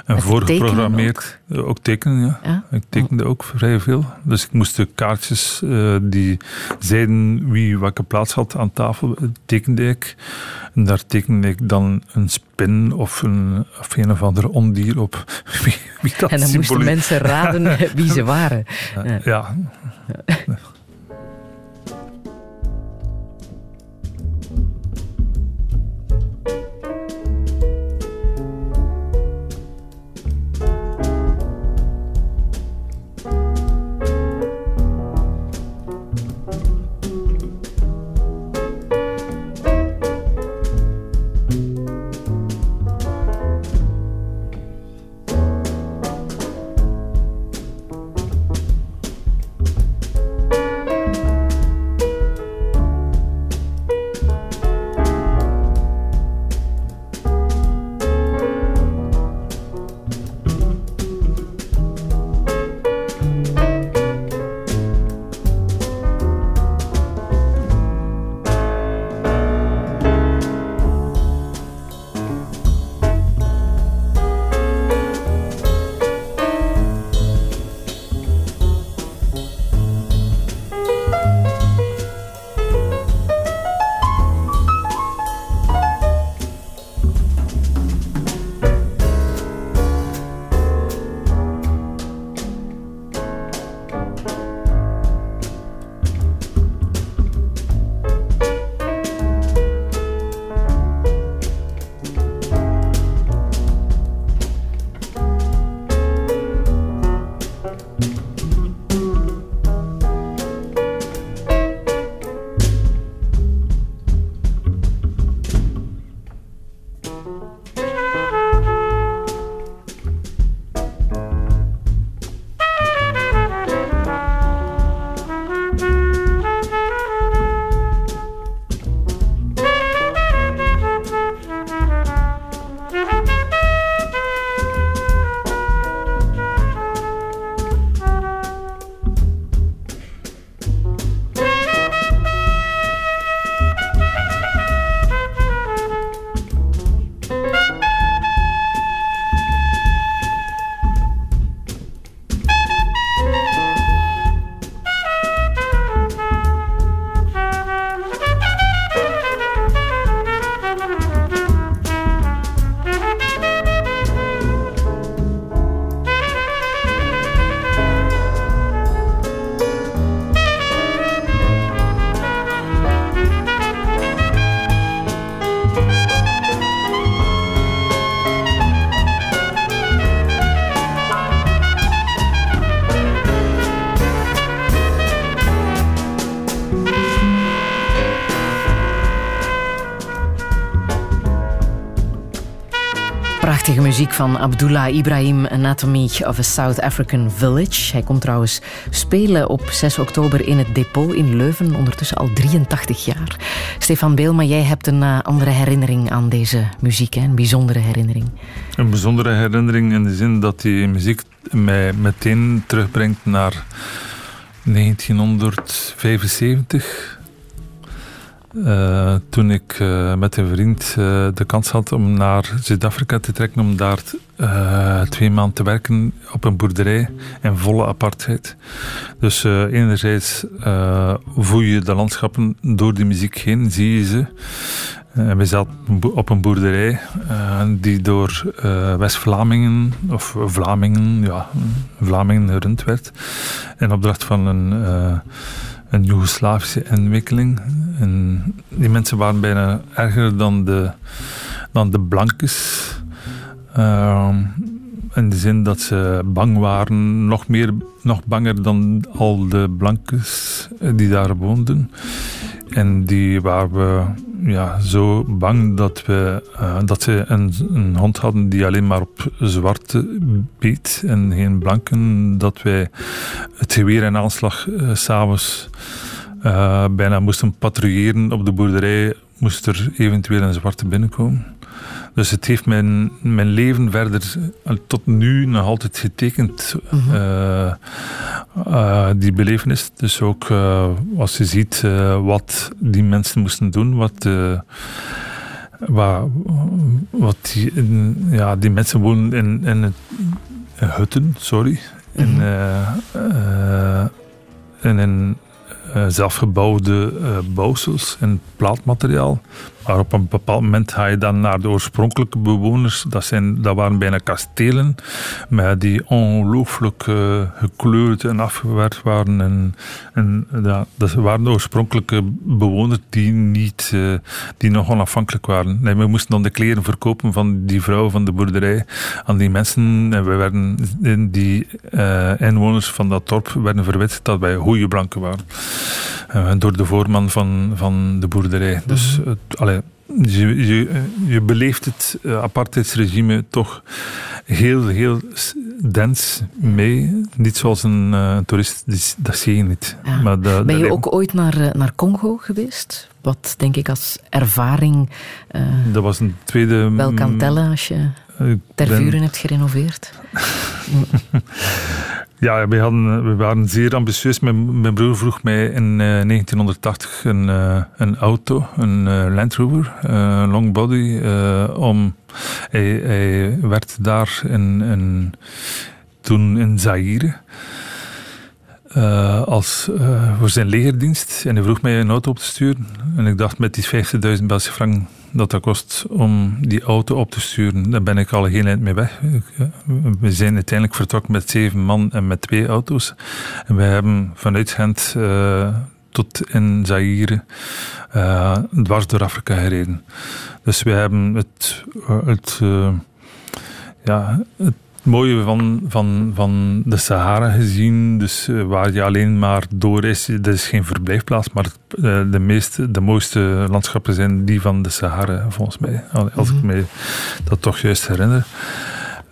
een voorgeprogrammeerd? Ook? ook? tekenen, ja. ja. Ik tekende ook vrij veel. Dus ik moest de kaartjes uh, die zeiden wie welke plaats had aan tafel, tekende ik. En daar tekende ik dan een spin of een of, een, of andere ondier op. [LAUGHS] Wie, wie dat en dan moesten mensen raden [LAUGHS] wie ze waren. ja. ja. Muziek van Abdullah Ibrahim, Anatomy of a South African Village. Hij komt trouwens spelen op 6 oktober in het depot in Leuven, ondertussen al 83 jaar. Stefan Beelma, jij hebt een uh, andere herinnering aan deze muziek, een bijzondere herinnering. Een bijzondere herinnering in de zin dat die muziek mij meteen terugbrengt naar 1975 uh, toen ik uh, met een vriend uh, de kans had om naar Zuid-Afrika te trekken, om daar twee maanden te werken op een boerderij in volle apartheid. Dus enerzijds voel je de landschappen door die muziek heen, zie je ze. En we zaten op een boerderij die door West-Vlamingen, of Vlamingen, ja, Vlamingen gerund werd. In opdracht van een een Joegoslavische inwikkeling. En die mensen waren bijna erger dan de, dan de blankes. Uh, in de zin dat ze bang waren, nog, meer, nog banger dan al de blankes die daar woonden. En die waren we ja, zo bang dat, we, uh, dat ze een, een, hond hadden die alleen maar op zwarte beet en geen blanken. Dat wij het geweer en aanslag uh, s'avonds uh, bijna moesten patrouilleren op de boerderij. Moest er eventueel een zwarte binnenkomen. Dus het heeft mijn, mijn leven verder tot nu nog altijd getekend, mm die belevenis. Dus ook uh, als je ziet wat die mensen moesten doen, wat, wat, wat die, ja, die mensen wonen in, in, in hutten, sorry. In, mm in een zelfgebouwde bouwsels en plaatmateriaal. Maar op een bepaald moment ga je dan naar de oorspronkelijke bewoners. Dat, zijn, dat waren bijna kastelen, maar die ongelooflijk uh, gekleurd en afgewerkt waren. En, en ja, dat waren de oorspronkelijke bewoners die, niet, uh, die nog onafhankelijk waren. Nee, we moesten dan de kleren verkopen van die vrouw van de boerderij aan die mensen. En we werden, die uh, inwoners van dat dorp werden verwit dat wij goede blanken waren. door de voorman van, van de boerderij. Dus, mm je, je, je beleeft het uh, apartheidsregime toch heel, heel dens mee. Niet zoals een uh, toerist, dat zie je niet. Maar ben je ook ooit naar, uh, naar Congo geweest? Wat denk ik als ervaring dat was een tweede, wel kan tellen als je ter vuren hebt gerenoveerd? [LAUGHS] Ja, we, hadden, waren zeer ambitieus. Mijn, mijn broer vroeg mij in 1980 eh, een, uh, een auto, een uh, Land Rover, long body, om... Hij, werd daar in, toen in Zaire. als, voor zijn legerdienst. En hij vroeg mij een auto op te sturen. En ik dacht, met die 50.000 Belgische frank dat dat kost om die auto op te sturen. Daar ben ik al heel eind mee weg. We zijn uiteindelijk vertrokken met zeven man en met twee auto's. En we hebben vanuit Gent uh, tot in Zaire uh, dwars door Afrika gereden. Dus we hebben het, het, ja, het het mooie van, van, van de Sahara gezien, dus eh, waar je alleen maar door is, dat is geen verblijfplaats, maar eh, de, meeste, de mooiste landschappen zijn die van de Sahara, volgens mij. Als ik mhm. me dat toch juist herinner.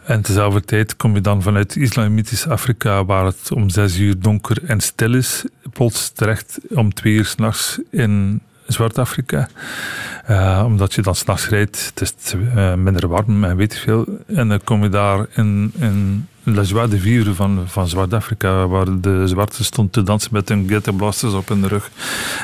En tezelfde tijd kom je dan vanuit islamitisch Afrika, waar het om zes uur donker en stil is, plots terecht om twee uur s'nachts in Zwart-Afrika. Uh, omdat je dan s'nachts rijdt, het is uh, minder warm en weet veel. En dan kom je daar in, in La de Vivre van, van Zwart-Afrika, waar de zwarte stond te dansen met hun ghetto-blasters op hun rug.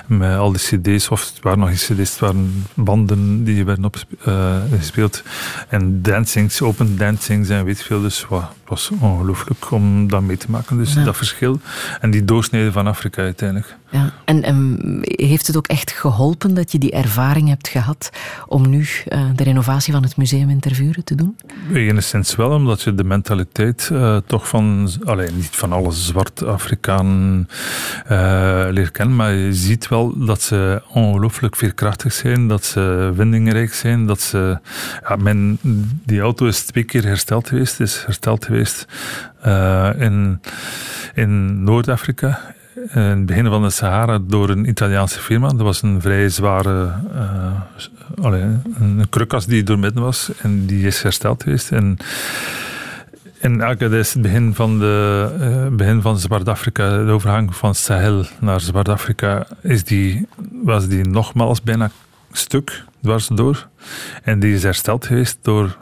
Met al die cd's, of het waren nog geen cd's, het waren banden die werden opgespeeld. Uh, en dancings, open dancings en weet veel. Dus wat, was ongelooflijk om dat mee te maken. Dus dat verschil en die doorsnede van Afrika uiteindelijk. Ja. En, en, heeft het ook echt geholpen dat je die ervaring hebt gehad om nu uh, de renovatie van het museum in Tervuren te doen? Enigszins wel, omdat je de mentaliteit uh, toch van, alleen niet van alle zwart-Afrikaan uh, leert kennen, maar je ziet wel dat ze ongelooflijk veerkrachtig zijn, dat ze vindingrijk zijn, dat ze... Ja, mijn, die auto is twee keer hersteld geweest, is hersteld geweest uh, in, in Noord-Afrika in het begin van de Sahara door een Italiaanse firma. Dat was een vrij zware uh, allee, een krukas die doormidden was en die is hersteld geweest. En in het begin van, de, uh, begin van Zwart-Afrika, de overgang van Sahel naar Zwart-Afrika, was die nogmaals bijna stuk dwars door. En die is hersteld geweest door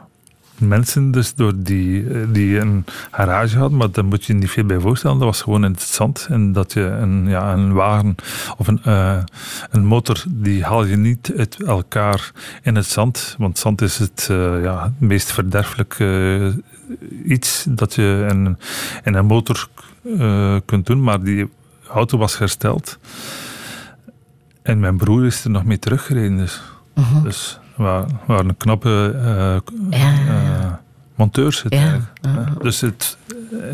mensen dus door die, eh, die een garage hadden, maar daar moet je niet veel bij voorstellen. Dat was gewoon in het zand en dat je een, ja, een wagen of een, uh, een motor, die haal je niet uit elkaar in het zand, want zand is het uh, ja, meest verderfelijk uh, iets dat je in, in een motor kunt doen, maar die auto was hersteld. En mijn broer is er nog mee teruggereden. Dus, -huh. dus waar, waar een knappe uh, ja, uh, monteurs zitten. Ja, dus het,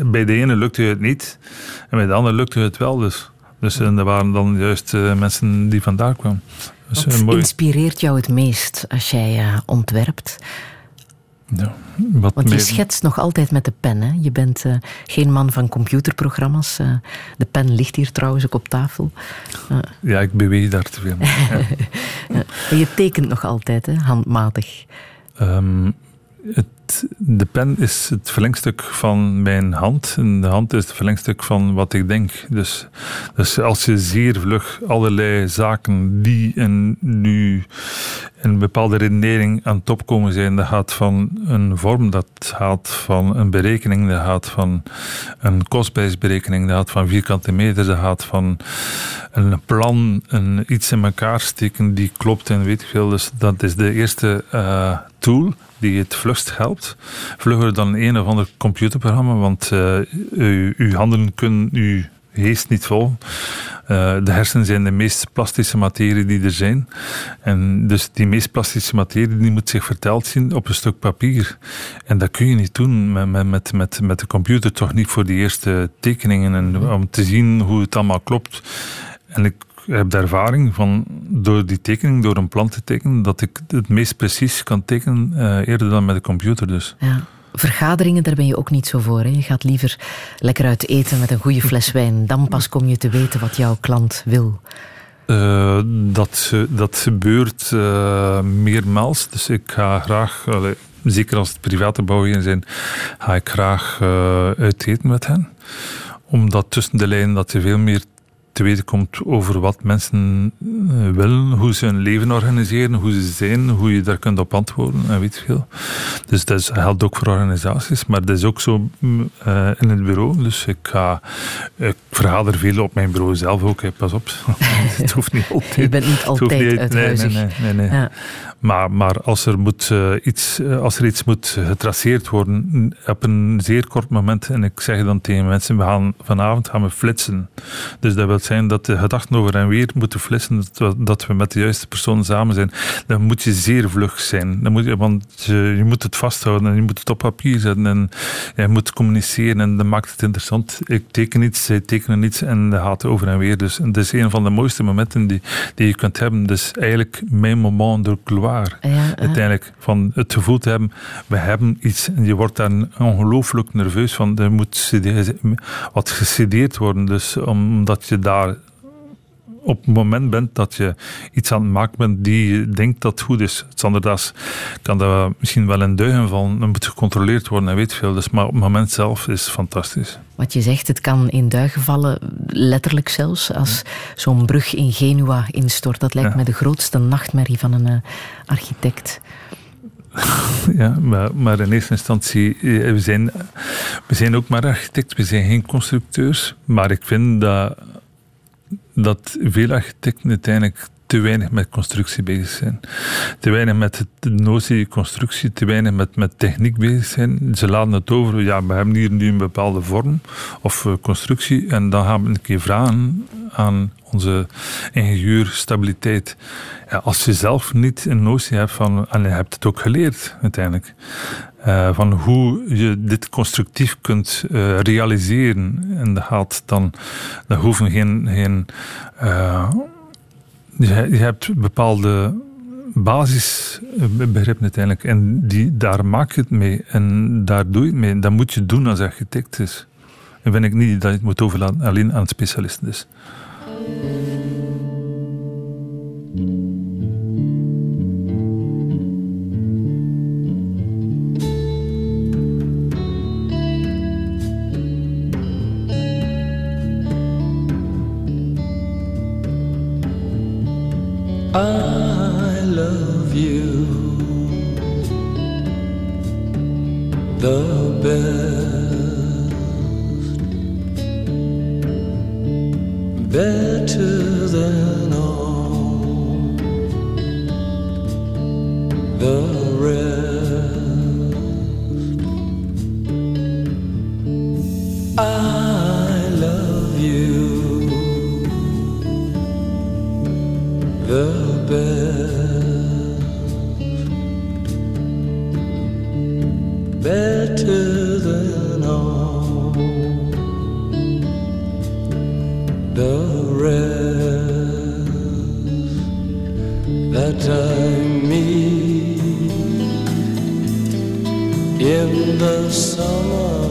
bij de ene lukte het niet en bij de andere lukte het wel. Dus, dus en er waren dan juist uh, mensen die vandaar kwamen. Dus, Wat mooi. inspireert jou het meest als jij ontwerpt? Ja, Want je schetst nog altijd met de pen. Hè? Je bent uh, geen man van computerprogramma's. Uh, de pen ligt hier trouwens ook op tafel. Uh. Ja, ik beweeg daar te veel. [LAUGHS] ja. je tekent nog altijd, hè? handmatig. Um, het de pen is het verlengstuk van mijn hand. En de hand is het verlengstuk van wat ik denk. Dus, dus als je zeer vlug allerlei zaken die in, nu in een bepaalde redenering aan top komen zijn, dat gaat van een vorm, dat gaat van een berekening, dat gaat van een kostprijsberekening, dat gaat van vierkante meter, dat gaat van een plan, een iets in elkaar steken die klopt en weet ik veel. Dus dat is de eerste uh, tool die het vlugst helpt. Vlugger dan een of ander computerprogramma, want uh, uw handen kunnen uw geest niet vol. Uh, de hersenen zijn de meest plastische materie die er zijn. En dus die meest plastische materie die moet zich verteld zien op een stuk papier. En dat kun je niet doen met, met, met, met de computer, toch niet voor die eerste tekeningen. En om te zien hoe het allemaal klopt. En ik heb de ervaring van door die tekening, door een plan te tekenen, dat ik het meest precies kan tekenen uh, eerder dan met de computer. Dus. Ja. Vergaderingen, daar ben je ook niet zo voor. Hè? Je gaat liever lekker uit eten met een goede fles wijn. Dan pas kom je te weten wat jouw klant wil. Uh, dat, dat gebeurt uh, meermaals. Dus ik ga graag, allee, zeker als het private bouwingen zijn, ga ik graag uh, uit eten met hen omdat tussen de lijnen dat je veel meer weten komt over wat mensen eh, willen, hoe ze hun leven organiseren, hoe ze zijn, hoe je daar kunt op antwoorden en weet veel. Dus dat geldt ook voor organisaties, maar dat is ook zo mm, uh, in het bureau. Dus ik, ga, ik vergader veel op mijn bureau zelf ook, hè. pas op. [LAUGHS] het hoeft niet altijd. Je bent niet altijd. Nee, nee, nee. nee. Ja. Maar, maar als, er moet, uh, iets, uh, als er iets moet getraceerd worden op een zeer kort moment, en ik zeg dan tegen mensen, we gaan vanavond gaan we flitsen. Dus dat wil zijn dat de gedachten over en weer moeten flitsen, dat we, met de juiste persoon samen zijn. Dan moet je zeer vlug zijn. Dan moet je, want je, moet het vasthouden en je moet het op papier zetten en je moet communiceren en dat maakt het interessant. Ik teken iets, zij tekenen iets en dat gaat over en weer. Dus dat is een van de mooiste momenten die, die je kunt hebben. Dus eigenlijk mijn moment de gloire ja, uiteindelijk. Van het gevoel te hebben, we hebben iets. En je wordt daar ongelooflijk nerveus van. Er moet wat gestudeerd worden. Dus omdat je daar op het moment bent dat je iets aan het maken bent die je denkt dat goed is. Anders kan dat misschien wel een duigen van, dan moet gecontroleerd worden en weet veel. Dus, maar op het moment zelf is het fantastisch. Wat je zegt, het kan in duigen vallen, letterlijk zelfs, als zo'n brug in Genua instort. Dat lijkt ja. me de grootste nachtmerrie van een uh, architect. [LAUGHS] Ja, maar, maar, in eerste instantie, eh, we zijn, we zijn ook maar architecten, we zijn geen constructeurs. Maar ik vind dat dat veel architecten uiteindelijk te weinig met constructie bezig zijn. Te weinig met de notie constructie, te weinig met, met techniek bezig zijn. Ze laten het over, ja, we hebben hier nu een bepaalde vorm of uh, constructie en dan gaan we een keer vragen aan onze ingenieur stabiliteit. Ja, als je zelf niet een notie hebt van, en je hebt het ook geleerd uiteindelijk, uh, van hoe je dit constructief kunt uh, realiseren. En dat gaat dan, dat hoeven geen, geen uh, je, hebt bepaalde basisbegrippen uiteindelijk. En die, daar maak je het mee. En daar doe je het mee. Dat moet je doen als architect. Is. En vind ik niet dat je het moet overlaten alleen aan specialisten. Dus. I love you. The best, better than all. The better than all the rest that I meet in the summer.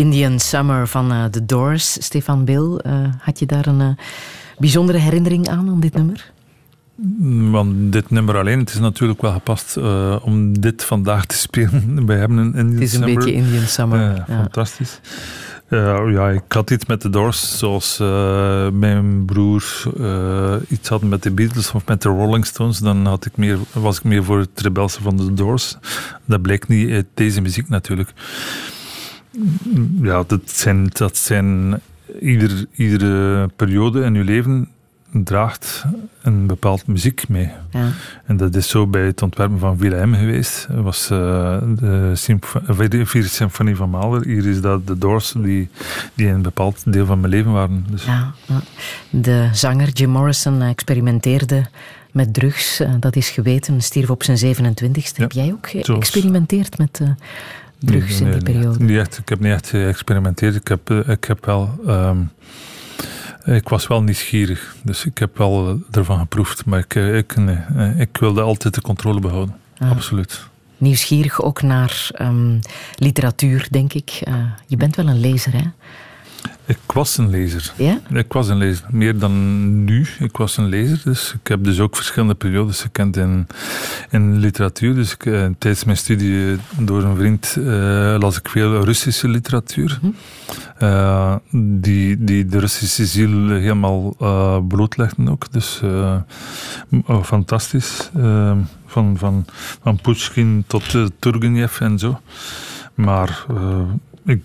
Indian Summer van eh, The Doors. Stefan Bill, eh, had je daar een eh, bijzondere herinnering aan, aan dit nummer? Want dit nummer alleen, het is natuurlijk wel gepast eh, om dit vandaag te spelen. [LAUGHS] Wij hebben een Indian Het is een Summer. beetje Indian Summer. Ja, ja. Fantastisch. Eh, ja, ik had iets met de Doors, zoals eh, mijn broer iets had met de Beatles of met de Rolling Stones. Dan had ik meer, was ik meer voor het rebelse van de Doors. Dat blijkt niet uit deze muziek natuurlijk. Ja, dat zijn, dat zijn ieder, iedere periode in je leven draagt een bepaald muziek mee. Ja. En dat is zo bij het ontwerpen van Villa M geweest. Dat was eh, de, vierde symfonie van Mahler. Hier is dat de Doors die, die een bepaald deel van mijn leven waren. Dus Ja. De zanger Jim Morrison experimenteerde met drugs. eh, Dat is geweten, stierf op zijn 27ste. Heb jij ook geëxperimenteerd met eh, drugs Nee, in die periode? Niet echt, ik heb niet echt geëxperimenteerd. Ik heb, eh, ik heb wel... ehm, ik was wel nieuwsgierig, dus ik heb wel eh, ervan geproefd. Maar ik, eh, ik, nee, eh, ik wilde altijd de controle behouden. Ah. Absoluut. Nieuwsgierig ook naar ehm, literatuur, denk ik. Je bent wel een lezer, hè? Ik was een lezer. Ja? Ik was een lezer, meer dan nu. Ik was een lezer, dus ik heb dus ook verschillende periodes gekend in, in literatuur. Dus ik, eh, tijdens mijn studie eh, door een vriend eh, las ik veel Russische literatuur. Eh, die, die de Russische ziel helemaal eh blootlegden ook. Dus oh, fantastisch. Van, van, van Pushkin tot Turgenev en zo. Maar eh, ik,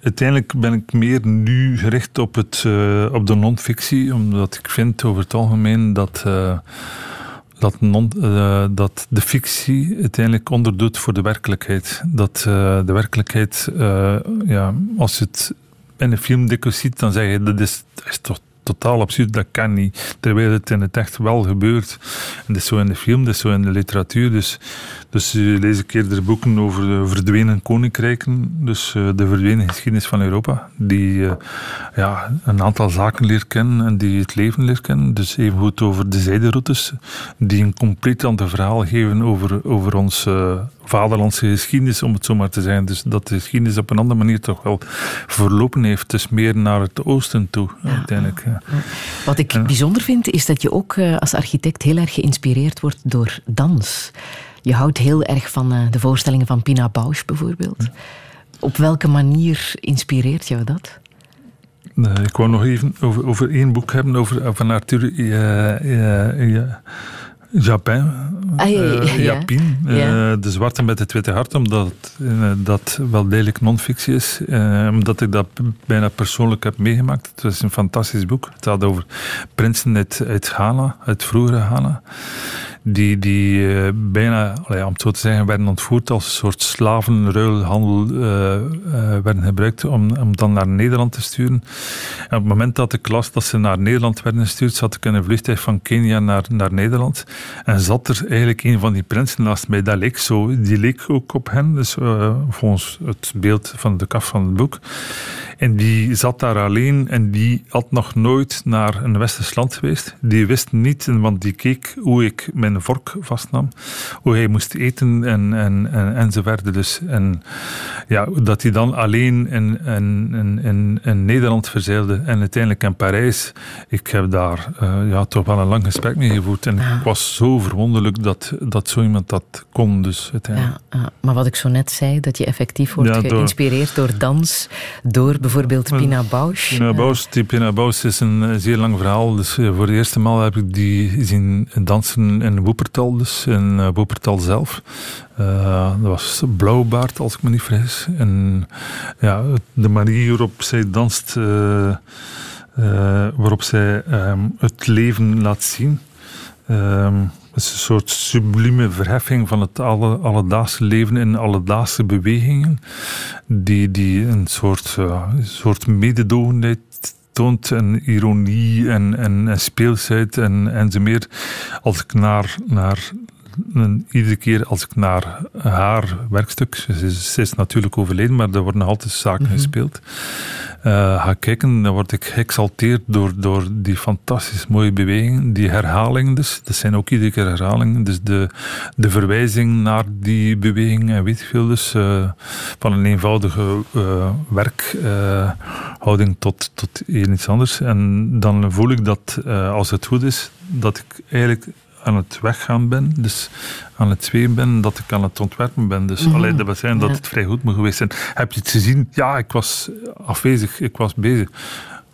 uiteindelijk ben ik meer nu gericht op, het, eh, op de non-fictie, omdat ik vind over het algemeen dat, eh, dat, non, eh, dat de fictie uiteindelijk onderdoet voor de werkelijkheid. Dat de werkelijkheid, ja, als je het in een film dikwijls ziet, dan zeg je dat is, dat is toch totaal absurd, dat kan niet. Terwijl het in het echt wel gebeurt. En dat is zo in de film, dat is zo in de literatuur. Dus, dus uh, lees ik eerder boeken over de verdwenen koninkrijken. Dus uh, de verdwenen geschiedenis van Europa. Die uh, ja, een aantal zaken leert kennen en die het leven leert kennen. Dus even goed over de zijderoutes. Die een compleet ander verhaal geven over, over ons vaderlandse geschiedenis, om het zo maar te zeggen. Dus dat de geschiedenis op een andere manier toch wel verlopen heeft. Dus meer naar het oosten toe, uiteindelijk. Ja. Wat ik bijzonder vind, is dat je ook uh, als architect heel erg geïnspireerd wordt door dans. Je houdt heel erg van uh, de voorstellingen van Pina Bausch bijvoorbeeld. Op welke manier inspireert jou dat? Ik wou nog even over, over één boek hebben, over, van Arthur ja, Japin, ah, ja, ja, uh, Japin, uh, De Zwarte met het Witte Hart, omdat uh, dat wel degelijk non-fictie is. omdat ik dat bijna persoonlijk heb meegemaakt. Het is een fantastisch boek. Het gaat over prinsen uit, uit Ghana, uit vroegere Ghana die, die uh, bijna, om het zo te zeggen, werden ontvoerd als een soort slavenruilhandel uh, werden gebruikt om, om dan naar Nederland te sturen. En op het moment dat ik las dat ze naar Nederland werden gestuurd, zat ik in een vliegtuig van Kenia naar, naar Nederland. En zat er eigenlijk een van die prinsen naast mij. Dat leek zo, die leek ook op hen, dus volgens het beeld van de kaf van het boek. En die zat daar alleen en die had nog nooit naar een westers land geweest. Die wist niet, want die keek hoe ik mijn vork vastnam, hoe hij moest eten en, en, en, enzovoort. Dus, en ja, dat hij dan alleen in, in, in, in Nederland verzeilde en uiteindelijk in Parijs. Ik heb daar uh, ja, toch wel een lang gesprek mee gevoerd. En ja. ik was zo verwonderlijk dat, dat zo iemand dat kon. Dus uiteindelijk. Ja, ja. Maar wat ik zo net zei, dat je effectief wordt door, geïnspireerd door dans, door bijvoorbeeld Pina Bausch. Pina Bausch, die Pina Bausch is een zeer lang verhaal. Dus voor de eerste maal heb ik die zien dansen in Woepertal, dus in uh, Woepertal zelf. Uh, dat was Blauwbaard, als ik me niet vergis. En ja, de manier waarop zij danst, uh, waarop zij um, het leven laat zien. Het is een soort sublieme verheffing van het alle, alledaagse leven in alledaagse bewegingen, die, die een soort, uh, soort mededogenheid toont en ironie en, en, en speelsheid en, en zo meer. Als ik naar, naar iedere keer als ik naar haar werkstuk, ze is, ze is natuurlijk overleden, maar er worden nog altijd zaken mm -hmm. gespeeld, uh, ga kijken, dan word ik geëxalteerd door, door die fantastisch mooie bewegingen, die herhalingen dus. Dat zijn ook iedere keer herhalingen. Dus de, de verwijzing naar die beweging en weet ik veel dus, uh, van een eenvoudige uh, werkhouding tot, tot iets anders. En dan voel ik dat, als het goed is, dat ik eigenlijk aan het weggaan ben, dus aan het zweeën ben, dat ik aan het ontwerpen ben. Dus mm -hmm. alleen dat wil zijn dat ja. het vrij goed moet geweest zijn. Heb je het gezien? Ja, ik was afwezig, ik was bezig.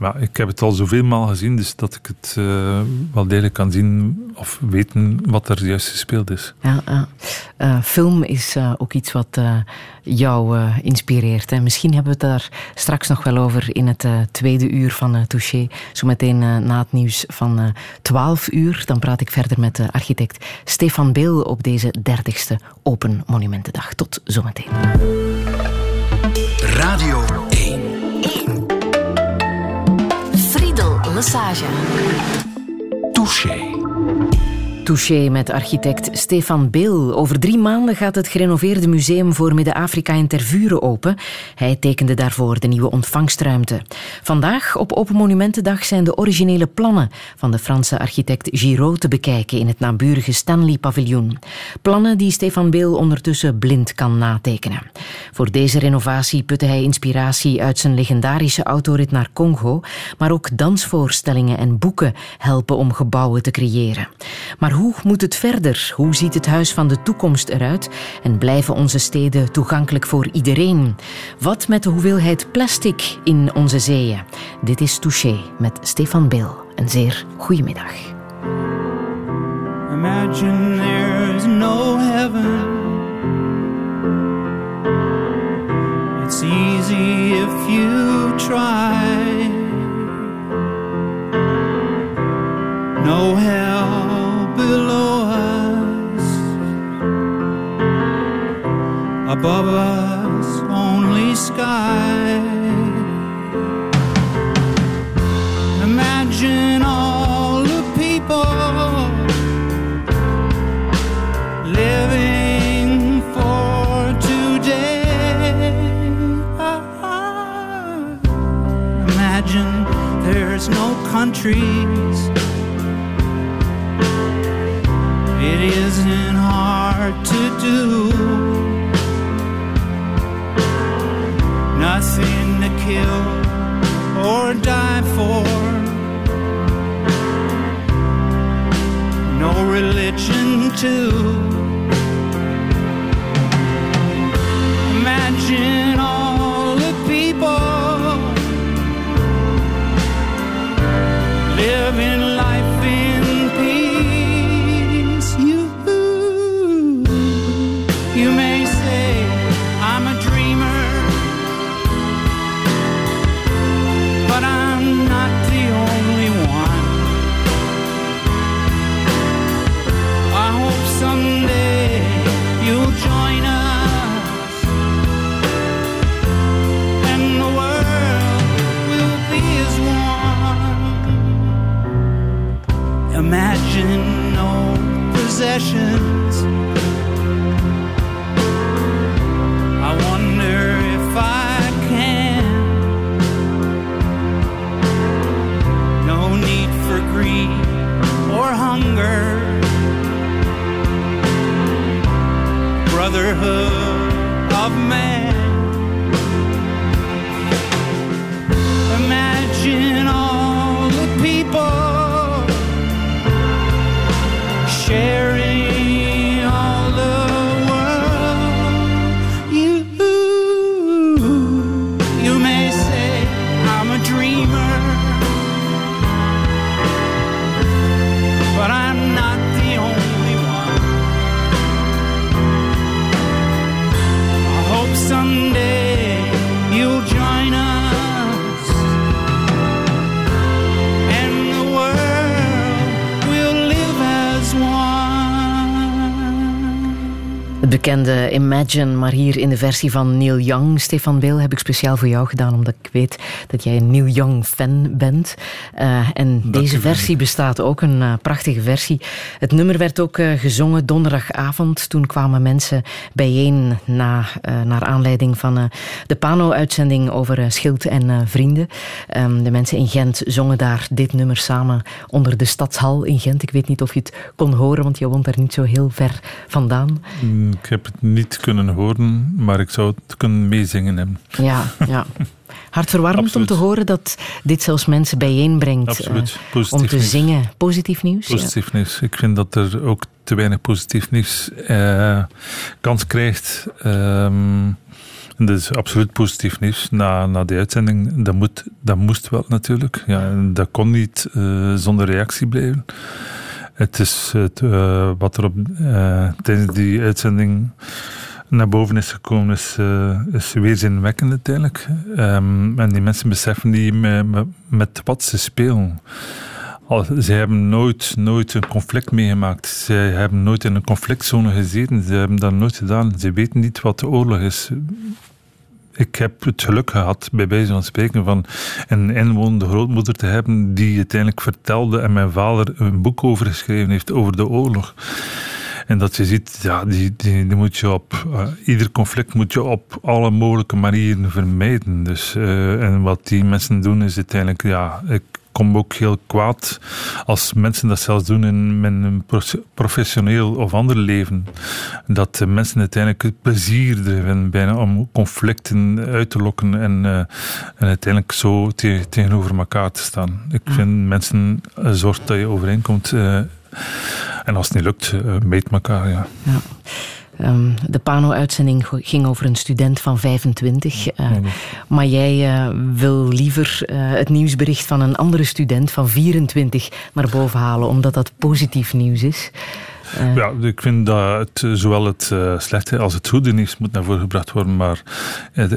Maar ik heb het al zoveel maal gezien, dus dat ik het uh, wel degelijk kan zien of weten wat er juist gespeeld is. Ja, uh, uh, film is ook iets wat jou inspireert. Hè? Misschien hebben we het daar straks nog wel over in het tweede uur van Touché. Zometeen na het nieuws van 12 uur. Dan praat ik verder met architect Stefan Beel op deze 30ste Open Monumentendag. Tot zometeen. Radio 1. Massage. Touché. Met architect Stefan Bil. Over drie maanden gaat het gerenoveerde museum voor Midden-Afrika in Tervuren open. Hij tekende daarvoor de nieuwe ontvangstruimte. Vandaag, op Open Monumentendag, zijn de originele plannen van de Franse architect Giraud te bekijken in het naburige Stanley-paviljoen. Plannen die Stefan Bil ondertussen blind kan natekenen. Voor deze renovatie putte hij inspiratie uit zijn legendarische autorit naar Congo, maar ook dansvoorstellingen en boeken helpen om gebouwen te creëren. Maar hoe moet het verder? Hoe ziet het huis van de toekomst eruit? En blijven onze steden toegankelijk voor iedereen? Wat met de hoeveelheid plastic in onze zeeën? Dit is Touché met Stefan Bil. Een zeer goede middag. Imagine there's no heaven. It's easy if you try. No above us only sky. Imagine all the people living for today. Imagine there's no countries. It isn't hard to do. Nothing to kill or die for. No religion, too. Imagine possessions. I wonder if I can. No need for greed or hunger. Brotherhood bekende Imagine, maar hier in de versie van Neil Young. Stefan Beel heb ik speciaal voor jou gedaan, omdat ik weet dat jij een Neil Young-fan bent. Eh, en deze versie bestaat ook, een eh, prachtige versie. Het nummer werd ook eh, gezongen donderdagavond. Toen kwamen mensen bijeen na, naar aanleiding van de Pano-uitzending over Schild en Vrienden. Ehm, de mensen in Gent zongen daar dit nummer samen onder de stadshal in Gent. Ik weet niet of je het kon horen, want je woont daar niet zo heel ver vandaan. Ik heb het niet kunnen horen, maar ik zou het kunnen meezingen hebben. Ja, ja. Hartverwarmend Absoluut. om te horen dat dit zelfs mensen bijeenbrengt Absoluut. eh, Positief om te nieuws. zingen. Positief nieuws? ja. Positief nieuws. Ik vind dat er ook te weinig positief nieuws eh, kans krijgt. En dat is absoluut positief nieuws. Na, na die uitzending, dat, moet, dat moest wel natuurlijk. Ja, dat kon niet eh, zonder reactie blijven. Het is eh, wat er op, eh, tijdens die uitzending naar boven is gekomen, is, eh, is weerzinwekkend uiteindelijk. Ehm, en die mensen beseffen niet met, wat ze spelen. Ze hebben nooit, nooit een conflict meegemaakt. Ze hebben nooit in een conflictzone gezeten. Ze hebben dat nooit gedaan. Ze weten niet wat de oorlog is. Ik heb het geluk gehad, bij wijze van spreken, van een inwonende grootmoeder te hebben die uiteindelijk vertelde en mijn vader een boek over geschreven heeft over de oorlog. En dat je ziet, ja, die, die, moet je op, eh, ieder conflict moet je op alle mogelijke manieren vermijden. Dus, eh, en wat die mensen doen is uiteindelijk, ja, ik kom ook heel kwaad als mensen dat zelfs doen in mijn professioneel of ander leven. Dat mensen uiteindelijk het plezier er vinden bijna om conflicten uit te lokken en, eh, en uiteindelijk zo te- tegenover elkaar te staan. Ik vind mensen, eh, zorg dat je overeenkomt. eh, en als het niet lukt, eh, meet elkaar. Ja. Ja. Ehm, de Pano-uitzending ging over een student van 25. eh, maar jij eh, wil liever eh, het nieuwsbericht van een andere student van 24 naar boven halen, omdat dat positief nieuws is. Ja, ik vind dat het, zowel het slechte als het goede nieuws moet naar voren gebracht worden. Maar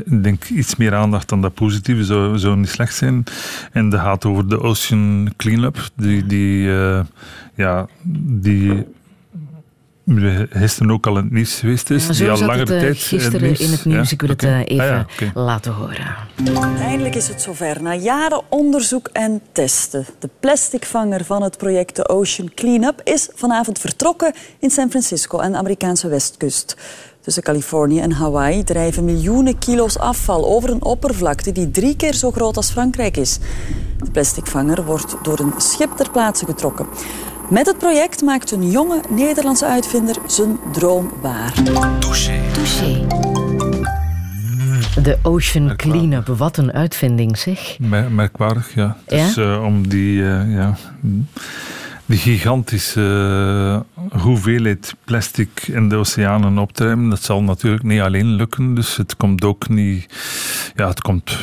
ik denk iets meer aandacht dan dat positieve zou, zou niet slecht zijn. En dat gaat over de Ocean Cleanup. Die, die, ja, die gisteren ook al in het nieuws geweest is. Ja, die zo al zat langere het eh, tijd gisteren in het nieuws. Ja, Ik wil het eh, even Ah ja, oké. laten horen. Eindelijk is het zover. Na jaren onderzoek en testen. De plasticvanger van het project de Ocean Cleanup is vanavond vertrokken in San Francisco aan de Amerikaanse westkust. Tussen Californië en Hawaii drijven miljoenen kilo's afval over een oppervlakte die drie keer zo groot als Frankrijk is. De plasticvanger wordt door een schip ter plaatse getrokken. Met het project maakt een jonge Nederlandse uitvinder zijn droom waar. Touché. Touché. De Ocean. Cleanup, wat een uitvinding zeg. Mer- merkwaardig, ja. Ja? Dus eh, om die, eh, ja, die gigantische eh, hoeveelheid plastic in de oceanen op te ruimen, dat zal natuurlijk niet alleen lukken. Dus het komt ook niet... Ja, het komt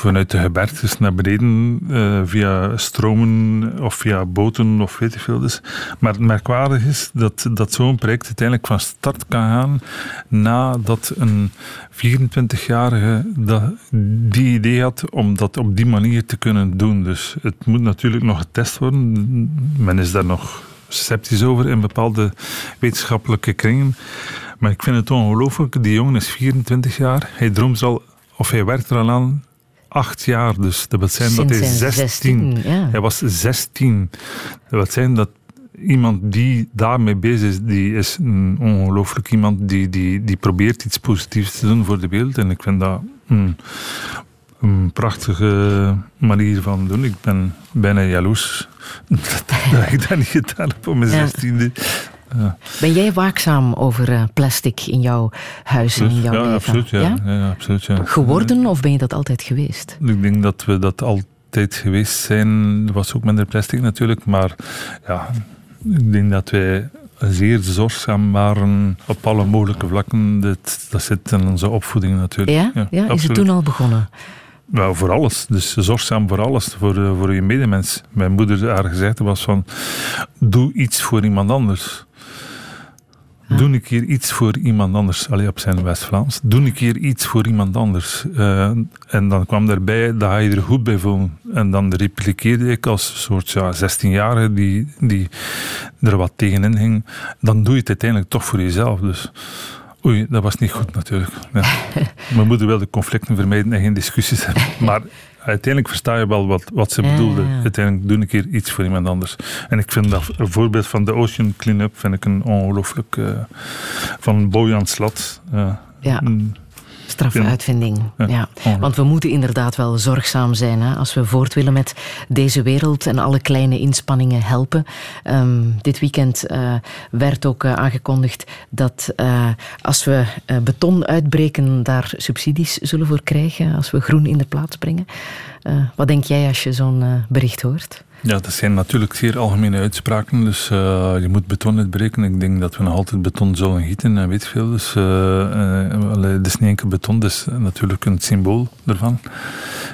vanuit de gebergtes naar beneden eh, via stromen of via boten of weet veel. Dus. Maar het merkwaardig is dat, dat zo'n project uiteindelijk van start kan gaan nadat een 24-jarige dat, die idee had om dat op die manier te kunnen doen. Dus het moet natuurlijk nog getest worden. Men is daar nog sceptisch over in bepaalde wetenschappelijke kringen. Maar ik vind het ongelooflijk. Die jongen is 24 jaar. Hij droomt al, of hij werkt er al aan acht jaar. Dus dat wil zijn dat hij Sinds zijn 16 16, ja. Hij was 16. Dat wil zijn dat iemand die daarmee bezig is, die is een ongelooflijk iemand die, die, die probeert iets positiefs te doen voor de wereld. En ik vind dat een, een prachtige manier van doen. Ik ben bijna jaloers [LAUGHS] dat, ik dat niet gedaan heb op mijn Ja. 16e. Ja, Ben jij waakzaam over eh, plastic in jouw huis en in jouw ja leven? absoluut. Ja. Ja, absoluut ja. Geworden of ben je dat altijd geweest? Ik denk dat we dat altijd geweest zijn. Er was ook minder plastic natuurlijk, maar ja, ik denk dat wij zeer zorgzaam waren op alle mogelijke vlakken. Dat, dat zit in onze opvoeding natuurlijk. Ja? ja, is het toen al begonnen? Wel, voor alles. Dus zorgzaam voor alles, voor, eh, voor je medemens. Mijn moeder, haar gezegde was van, doe iets voor iemand anders. Doe een keer iets voor iemand anders. Allee, op zijn West-Vlaams. Doe een keer iets voor iemand anders. Eh, en dan kwam daarbij, dat ga je er goed bij voelen. En dan repliceerde ik als soort ja, 16-jarige die, die er wat tegenin ging. Dan doe je het uiteindelijk toch voor jezelf. Dus oei, dat was niet goed natuurlijk. Ja. [LAUGHS] Mijn moeder wilde conflicten vermijden en geen discussies hebben. Maar uiteindelijk versta je wel wat, wat ze Ja, bedoelde. ja, ja. Uiteindelijk doe een keer iets voor iemand anders. En ik vind dat een voorbeeld van de Ocean Cleanup vind ik een ongelooflijk eh, van Bojan Slat. eh, Ja. een- Straffe Ja. uitvinding. Ja. Want we moeten inderdaad wel zorgzaam zijn hè, als we voort willen met deze wereld en alle kleine inspanningen helpen. Ehm, dit weekend eh, werd ook eh, aangekondigd dat eh, als we beton uitbreken, daar subsidies zullen voor krijgen als we groen in de plaats brengen. Wat denk jij als je zo'n bericht hoort? Ja, dat zijn natuurlijk zeer algemene uitspraken. Dus eh, je moet beton uitbreken. Ik denk dat we nog altijd beton zullen gieten en weet veel. Dus eh eh, het is niet enkel beton, het is natuurlijk een symbool ervan.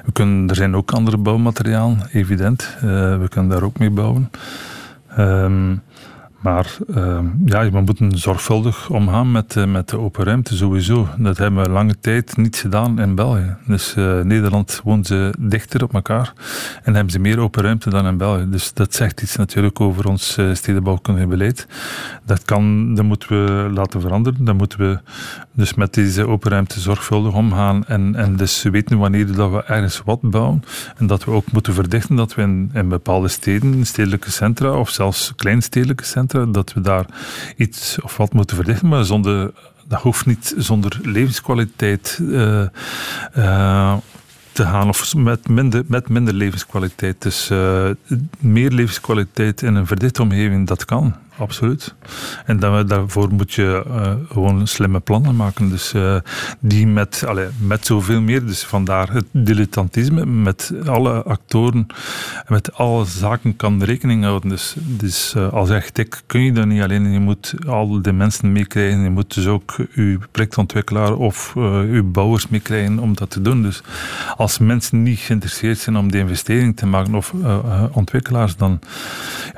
We kunnen, er zijn ook andere bouwmaterialen, evident. Eh, we kunnen daar ook mee bouwen. Ehm, maar ehm, ja, we moeten zorgvuldig omgaan met, eh, met de open ruimte sowieso. Dat hebben we lange tijd niet gedaan in België. Dus eh, Nederland woont ze dichter op elkaar en hebben ze meer open ruimte dan in België. Dus dat zegt iets natuurlijk over ons eh, stedenbouwkundig beleid. Dat, kan, dat moeten we laten veranderen. Dan moeten we dus met deze open ruimte zorgvuldig omgaan en, en dus weten wanneer dat we ergens wat bouwen. En dat we ook moeten verdichten dat we in, in bepaalde steden, stedelijke centra of zelfs kleinstedelijke centra, dat we daar iets of wat moeten verdichten, maar zonder, dat hoeft niet zonder levenskwaliteit eh, eh, te gaan of met minder, met minder levenskwaliteit. Dus eh, meer levenskwaliteit in een verdichte omgeving, dat kan. Absoluut. En dan, daarvoor moet je eh, gewoon slimme plannen maken. Dus eh, die met, allee, met zoveel meer. Dus vandaar het dilettantisme. Met alle actoren, met alle zaken kan rekening houden. Dus, dus eh, als architect kun je dat niet alleen. Je moet al de mensen meekrijgen. Je moet dus ook uw projectontwikkelaar of uw bouwers meekrijgen om dat te doen. Dus als mensen niet geïnteresseerd zijn om die investering te maken of ontwikkelaars, dan,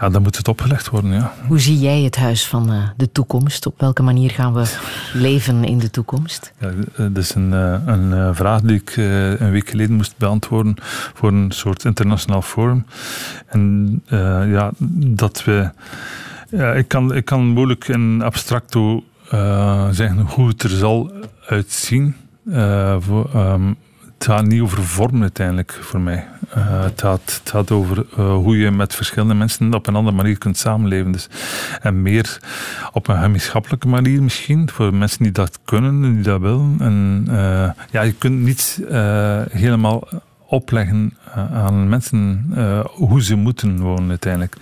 ja, dan moet het opgelegd worden. Ja. Zie jij het huis van eh, de toekomst? Op welke manier gaan we leven in de toekomst? Ja, eh, dat is een, eh, eh, vraag die ik eh, een week geleden moest beantwoorden voor een soort internationaal forum. En eh, ja, dat we. Ik, kan, ik kan moeilijk in abstracto eh, zeggen hoe het er zal uitzien. Eh, voor, ehm, het gaat niet over vorm uiteindelijk voor mij. Uh, het, gaat, het gaat over uh, hoe je met verschillende mensen op een andere manier kunt samenleven. Dus, en meer op een gemeenschappelijke manier misschien, voor mensen die dat kunnen, die dat willen. En uh, ja, je kunt niet helemaal opleggen aan mensen hoe ze moeten wonen uiteindelijk.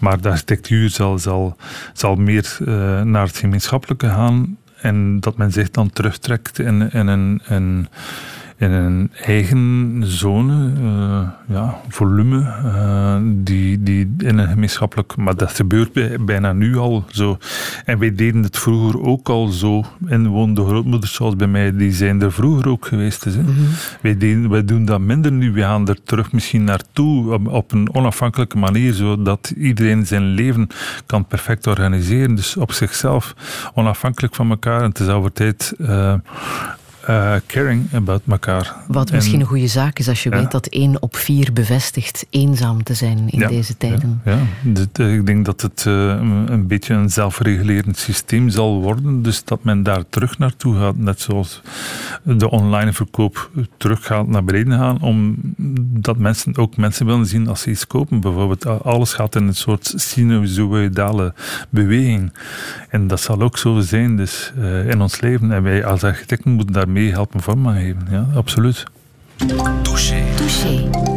Maar de architectuur zal, zal, zal meer naar het gemeenschappelijke gaan en dat men zich dan terugtrekt in, in een, een in een eigen zone, uh, ja, volume, uh, die, die in een gemeenschappelijk... Maar dat gebeurt bijna nu al zo. En wij deden het vroeger ook al zo. En woonden grootmoeders zoals bij mij, die zijn er vroeger ook geweest. Dus, mm -hmm. wij, deden, wij doen dat minder nu. We gaan er terug misschien naartoe op, op een onafhankelijke manier, zodat iedereen zijn leven kan perfect organiseren. Dus op zichzelf, onafhankelijk van elkaar. En tezelfde tijd... Uh, uh, caring about elkaar. Wat misschien en, een goede zaak is als je ja. weet dat één op vier bevestigt eenzaam te zijn in ja, deze tijden. Ja, ja. ik denk dat het uh, een beetje een zelfregulerend systeem zal worden, dus dat men daar terug naartoe gaat, net zoals de online verkoop terug gaat naar beneden gaan, omdat mensen ook mensen willen zien als ze iets kopen. Bijvoorbeeld, alles gaat in een soort sinusoïdale beweging. En dat zal ook zo zijn dus, uh, in ons leven. En wij als architecten moeten daar mee helpen vorm aan geven. Ja, absoluut. Touché. Touché.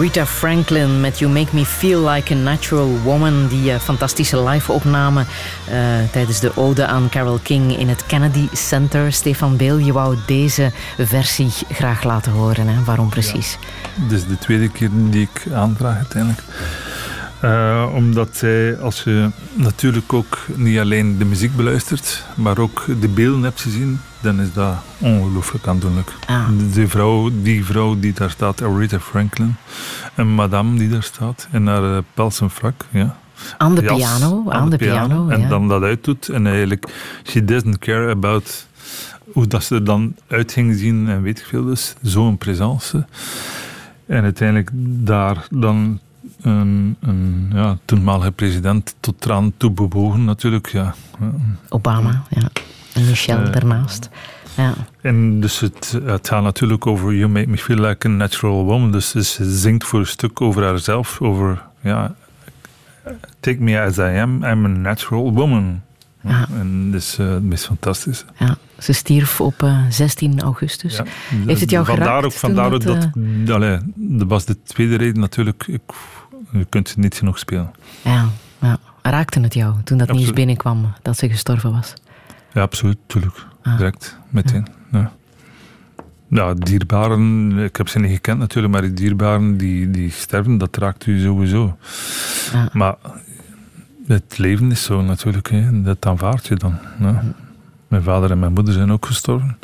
Rita Franklin met You Make Me Feel Like a Natural Woman. Die uh, fantastische live-opname uh, tijdens de ode aan Carole King in het Kennedy Center. Stefan Beel, je wou deze versie graag laten horen. Hè? Waarom precies? Ja, dit is de tweede keer die ik aanvraag uiteindelijk. Uh, omdat zij, als je natuurlijk ook niet alleen de muziek beluistert, maar ook de beelden hebt gezien, dan is dat ongelooflijk aandoenlijk. Ah. Die, vrouw, die vrouw die daar staat, Aretha Franklin, een madame die daar staat, in haar eh, pels en frak, ja. Aan de piano, aan, de piano. En ja. dan dat uitdoet. En eigenlijk, she doesn't care about hoe dat ze er dan uit ging zien en weet ik veel. Dus zo'n presence. En uiteindelijk daar dan een, een ja, toenmalige president tot traan toe bewogen natuurlijk. Ja. Obama, ja. En Michelle Eh, daarnaast. Ja. En dus het, het gaat natuurlijk over You Make Me Feel Like a Natural Woman. Dus ze zingt voor een stuk over haarzelf. Over, ja, Take me as I am, I'm a natural woman. Ja. En dat is eh, het meest fantastische. ja. Ze stierf op eh, 16 augustus. Ja. Heeft het jou vandaar geraakt ook, vandaar ook dat, dat... allee, dat was de tweede reden natuurlijk. Ik, je kunt het niet genoeg spelen. Ja, ja. Raakte het jou toen dat nieuws binnenkwam dat ze gestorven was? Ja, absoluut, tuurlijk. Ah. Direct, meteen. Ja. Ja, dierbaren, ik heb ze niet gekend natuurlijk, maar die dierbaren die, die sterven, dat raakt u sowieso. Ja. Maar het leven is zo natuurlijk, hè. dat aanvaard je dan. Ja. Mijn vader en mijn moeder zijn ook gestorven.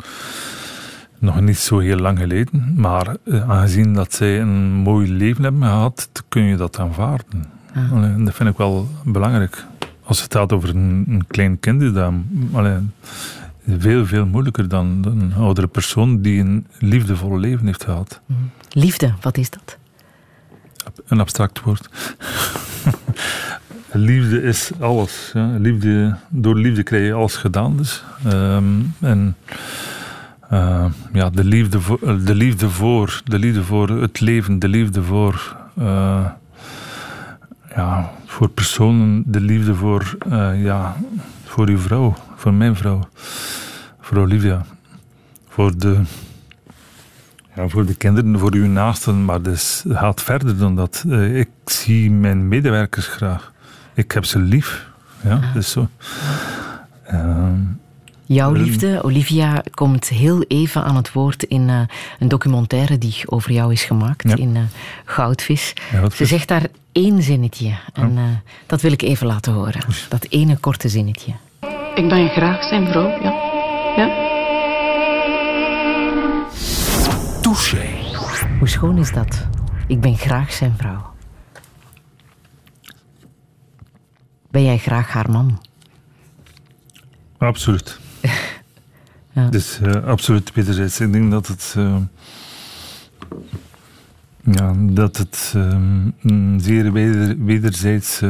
Nog niet zo heel lang geleden, maar eh, aangezien dat zij een mooi leven hebben gehad, kun je dat aanvaarden. Ja. Dat vind ik wel belangrijk. Als het gaat over een, een klein kind, is dat allee, veel, veel moeilijker dan, dan een oudere persoon die een liefdevol leven heeft gehad. Liefde, wat is dat? Een abstract woord. [LAUGHS] liefde is alles. Ja. Liefde, door liefde krijg je alles gedaan. Dus. Ehm, en eh, ja, de, liefde voor, eh, de, liefde voor, de liefde voor het leven, de liefde voor, eh, ja, voor personen, de liefde voor, eh, ja, voor uw vrouw, voor mijn vrouw, voor Olivia, voor de, ja, voor de kinderen, voor uw naasten, maar dus, het gaat verder dan dat. Eh, ik zie mijn medewerkers graag. Ik heb ze lief. Ja, dus zo. Ehm, Jouw liefde, Olivia, komt heel even aan het woord in eh, een documentaire die over jou is gemaakt Ja. in eh, Goudvis. Ja, Ze zegt daar één zinnetje en eh, dat wil ik even laten horen. Dat ene korte zinnetje. Ik ben graag zijn vrouw, ja. ja. Touché. Hoe schoon is dat? Ik ben graag zijn vrouw. Ben jij graag haar man? Absoluut. Ja. Dus eh, absoluut wederzijds. Ik denk dat het, eh, ja, dat het eh, een zeer weder, wederzijds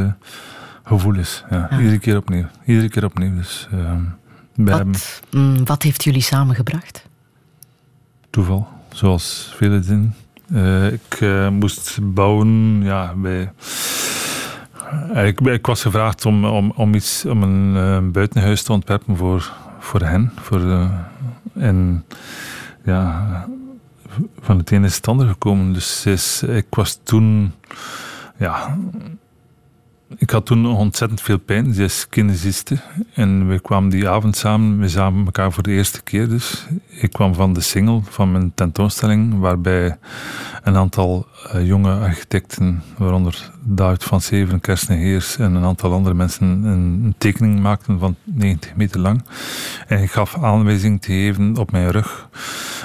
gevoel is. Ja. Ja. Iedere keer opnieuw. Iedere keer opnieuw. Dus eh, hem Wat, mm, wat heeft jullie samengebracht? toeval, zoals vele dingen. Ik moest bouwen, ja, bij... Ik, ik was gevraagd om, om, om, iets, om een buitenhuis te ontwerpen voor, voor hen. Voor, eh, en ja, van het ene is het andere gekomen. Dus ik was toen, ja, ik had toen ontzettend veel pijn. Ze is kinesiste. En we kwamen die avond samen. We zagen elkaar voor de eerste keer dus. Ik kwam van de single van mijn tentoonstelling, waarbij een aantal eh, jonge architecten, waaronder David van Severen, Kersten Heers en een aantal andere mensen, een, tekening maakten van 90 meter lang. En ik gaf aanwijzing te geven op mijn rug,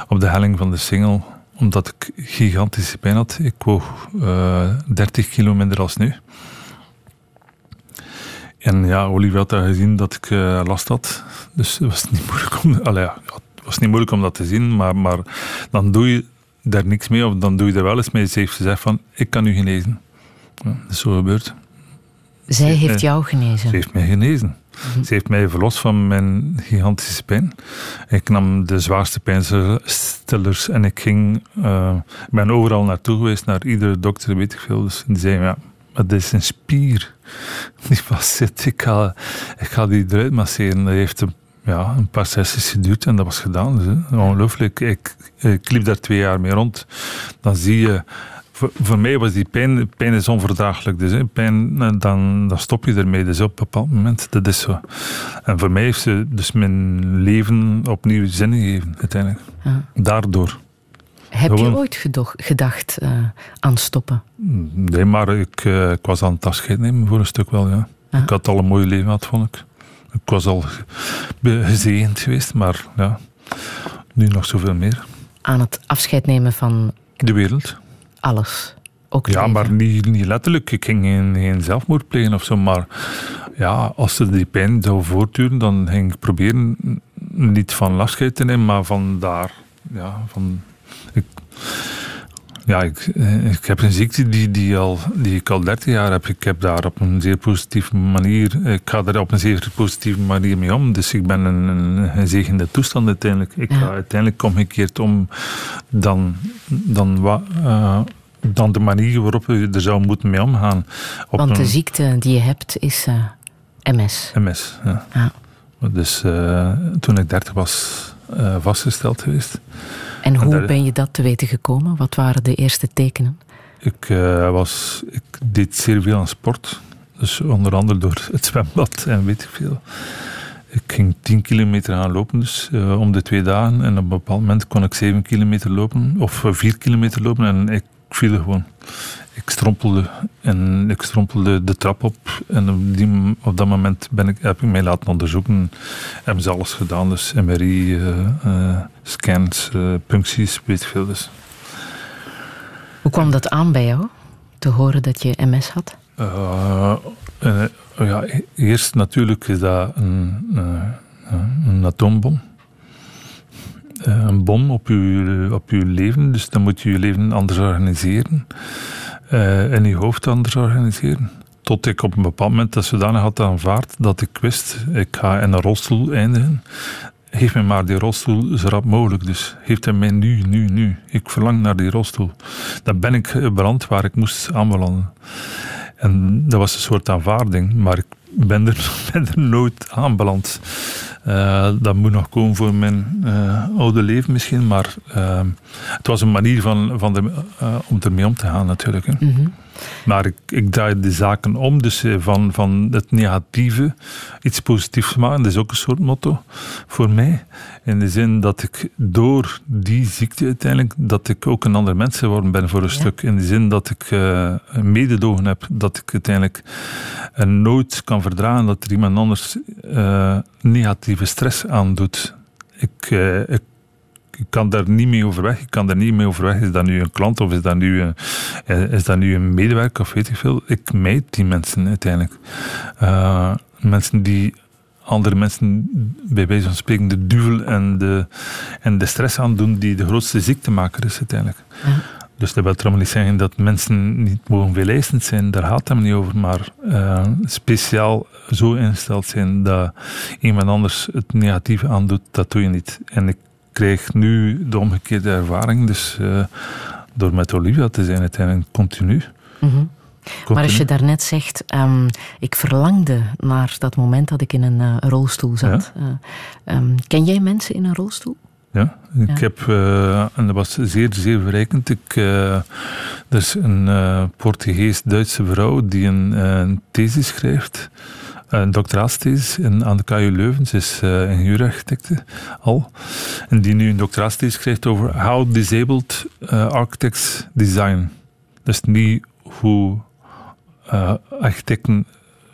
op de helling van de single, omdat ik gigantische pijn had. Ik woog eh 30 kilo minder als nu. En ja, Olivia had daar gezien dat ik eh, last had. Dus het was niet moeilijk om, allee, ja, het was niet moeilijk om dat te zien, maar, maar dan doe je daar niks mee, of dan doe je er wel eens mee. Ze heeft gezegd van, ik kan u genezen. Ja, dat is zo gebeurd. Zij Eh, heeft jou genezen. Ze heeft mij genezen. Ze heeft mij verlost van mijn gigantische pijn. Ik nam de zwaarste pijnstillers en ik ging... eh, ik ben overal naartoe geweest, naar iedere dokter, weet ik veel. Dus die zei, ja, maar dit is een spier [LAUGHS] die vast zit. Ik ga, ik ga die eruit masseren. Dat heeft een, ja, een paar sessies geduurd en dat was gedaan. Dus. Ongelooflijk. Ik, ik liep daar twee jaar mee rond. Dan zie je... Voor, voor mij was die pijn, pijn is onverdraaglijk. Dus hè. pijn, eh, dan, dan stop je ermee. Dus op een bepaald moment, dat is zo. En voor mij heeft ze dus mijn leven opnieuw zin gegeven, uiteindelijk. Ja. Daardoor. Heb je ooit gedacht eh, aan stoppen? Nee, maar ik, eh, ik was aan het afscheid nemen voor een stuk wel, ja. Ja. Ik had al een mooi leven gehad, vond ik. Ik was al gezegend geweest, maar ja. Nu nog zoveel meer. Aan het afscheid nemen van De wereld. alles. Ook Ja, leven. maar niet, niet letterlijk. Ik ging geen, geen zelfmoord plegen of zo. Maar ja, als er die pijn zou voortduren, dan ging ik proberen niet van afscheid te nemen, maar van daar. Ja, van. Ja, ik, eh, ik heb een ziekte die, die, al, die ik al 30 jaar heb. Ik heb daar op een zeer positieve manier. Ik ga er op een zeer positieve manier mee om. Dus ik ben een, een gezegende toestand uiteindelijk. Ik Ja. ga uiteindelijk omgekeerd om dan, dan, wa- eh, dan de manier waarop je er zou moeten mee omgaan. Op Want de een ziekte die je hebt is eh, MS. MS. Ja. Dus toen ik 30 was, eh, vastgesteld geweest. En hoe ben je dat te weten gekomen? Wat waren de eerste tekenen? Ik, eh, was, ik deed zeer veel aan sport. Dus onder andere door het zwembad en weet ik veel. Ik ging 10 kilometer gaan lopen, dus eh, om de twee dagen. En op een bepaald moment kon ik 7 kilometer lopen, of 4 kilometer lopen, en ik viel gewoon. Ik strompelde en ik strompelde de trap op. En op, die, op dat moment ben ik, heb ik mij laten onderzoeken. Hebben ze alles gedaan, dus MRI, eh, eh, scans, eh, puncties, weet ik veel. Dus. Hoe kwam dat aan bij jou? Te horen dat je MS had? Ja, e- eerst natuurlijk is dat een, een atoombom. Een bom op uw, op uw leven, dus dan moet je je leven anders organiseren. Eh, en je hoofd anders organiseren. Tot ik op een bepaald moment dat zodanig had aanvaard dat ik wist, ik ga in een rolstoel eindigen. Geef mij maar die rolstoel zo rap mogelijk. Dus geef hem mij nu, nu, nu. Ik verlang naar die rolstoel. Dan ben ik beland waar ik moest aanbelanden. En dat was een soort aanvaarding, maar ik ben er, [LAUGHS] ben er nooit aanbeland. Eh, dat moet nog komen voor mijn eh, oude leven misschien, maar eh, het was een manier van, van om ermee om te gaan natuurlijk. Hè. Mhm. Maar ik, ik draai de zaken om, dus eh, van, van het negatieve iets positiefs maken. Dat is ook een soort motto voor mij. In de zin dat ik door die ziekte uiteindelijk, dat ik ook een ander mens geworden ben voor een stuk. In de zin dat ik een mededogen heb, dat ik uiteindelijk eh, nooit kan verdragen dat er iemand anders negatieve stress aandoet. Ik, ik ik kan daar niet mee overweg. Ik kan daar niet mee overweg. Is dat nu een klant of is dat nu een, eh, is dat nu een medewerker of weet ik veel? Ik meet die mensen uiteindelijk. Eh, mensen die andere mensen, bij wijze van spreken, de duvel en de, en de stress aandoen die de grootste ziektemaker is uiteindelijk. Ja. Dus dat wil trouwens niet zeggen dat mensen niet mogen veeleisend zijn, daar gaat het hem niet over, maar eh, speciaal zo ingesteld zijn dat iemand anders het negatieve aandoet, dat doe je niet. En ik krijg nu de omgekeerde ervaring, dus eh, door met Olivia te zijn uiteindelijk continu. Maar Continu. als je daarnet zegt, ehm, ik verlangde naar dat moment dat ik in een eh, rolstoel zat. Eh, ehm, ken jij mensen in een rolstoel? Ja, ik Ja. heb, en dat was zeer, zeer verrijkend. Ik, er is een Portugees-Duitse vrouw die een, een thesis schrijft, een doctoraatsthesis in, aan de KU Leuven. Ze is eh ingenieurarchitecte al. En die nu een doctoraatsthesis schrijft over how disabled eh, architects design. Dus niet hoe eh, architecten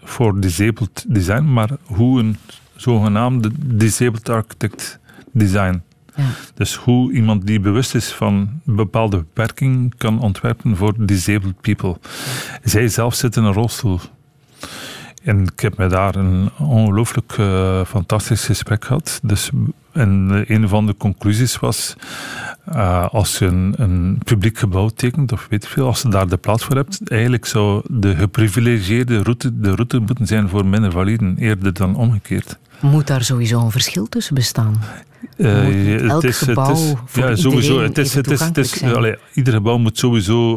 voor disabled design, maar hoe een zogenaamde disabled architect design. Ja. Dus hoe iemand die bewust is van een bepaalde beperking kan ontwerpen voor disabled people. Zij zelf zit in een rolstoel. En ik heb met daar een ongelooflijk eh, fantastisch gesprek gehad. Dus, en eh, een van de conclusies was, eh, als je een, een publiek gebouw tekent, of weet ik veel, als je daar de plaats voor hebt, eigenlijk zou de geprivilegeerde route de route moeten zijn voor minder validen, eerder dan omgekeerd. Moet daar sowieso een verschil tussen bestaan? Eh, Moet niet elk gebouw voor ja, sowieso. Het is, het is, het is, toegankelijk zijn? allee, ieder gebouw moet sowieso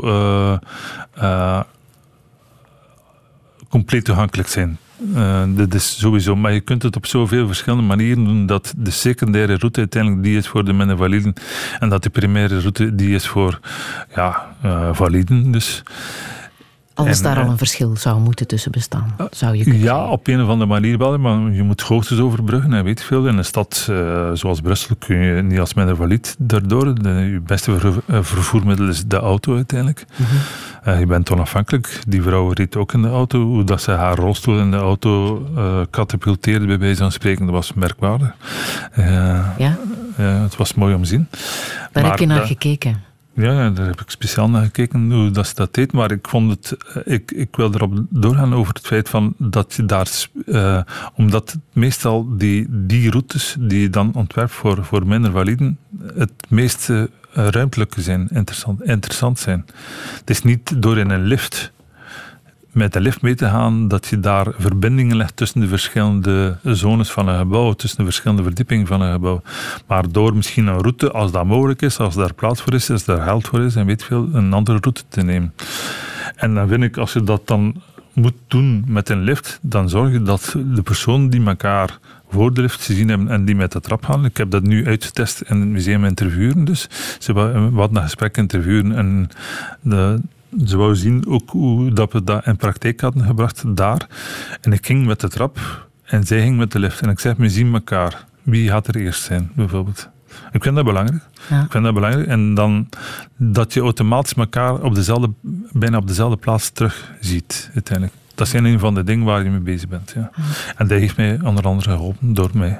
compleet toegankelijk zijn. Eh, dat is sowieso. Maar je kunt het op zoveel verschillende manieren doen dat de secundaire route uiteindelijk die is voor de minder validen en dat de primaire route die is voor ja, eh, validen. Dus. Als En, daar al eh, een verschil zou moeten tussen bestaan, zou je kunnen Ja, op een of andere manier wel, maar je moet hoogtes overbruggen en weet veel. In een stad eh, zoals Brussel kun je niet als minder valide daardoor. De, je beste ver- eh, vervoermiddel is de auto uiteindelijk. Eh, je bent onafhankelijk. Die vrouw reed ook in de auto. Hoe dat ze haar rolstoel in de auto eh katapulteerde, bij wijze van spreken, dat was merkwaardig. Eh, Ja, eh, het was mooi om te zien. daar heb Maar je naar gekeken. Ja, daar heb ik speciaal naar gekeken hoe dat ze dat deed. Maar ik vond het, eh, ik, ik wil erop doorgaan over het feit van dat je daar, eh, omdat meestal die, die routes die je dan ontwerpt voor, voor minder validen, het meest eh, ruimtelijke zijn, interessant, interessant zijn. Het is niet door in een lift met de lift mee te gaan, dat je daar verbindingen legt tussen de verschillende zones van een gebouw, tussen de verschillende verdiepingen van een gebouw. Maar door misschien een route, als dat mogelijk is, als daar plaats voor is, als daar geld voor is, en weet veel, een andere route te nemen. En dan vind ik, als je dat dan moet doen met een lift, dan zorg je dat de personen die elkaar voor de lift gezien hebben en die met de trap gaan. Ik heb dat nu uitgetest in het museum interviewen. Dus ze wa- we hadden een gesprek interviewen en de, ze wou zien ook hoe dat we dat in praktijk hadden gebracht daar. En ik ging met de trap en zij ging met de lift. En ik zeg, we zien elkaar. Wie gaat er eerst zijn, bijvoorbeeld? Ik vind dat belangrijk. Ja. Ik vind dat belangrijk. En dan dat je automatisch elkaar op dezelfde, bijna op dezelfde plaats terug ziet, uiteindelijk. Dat zijn een van de dingen waar je mee bezig bent. Ja. En dat heeft mij onder andere geholpen door mij.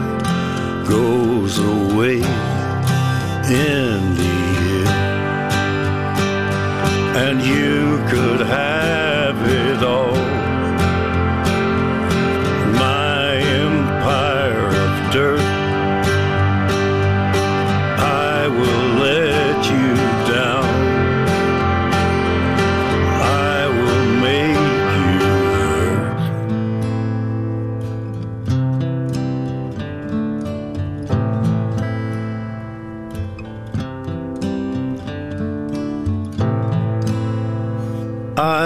goes away in the end. And you could have it all.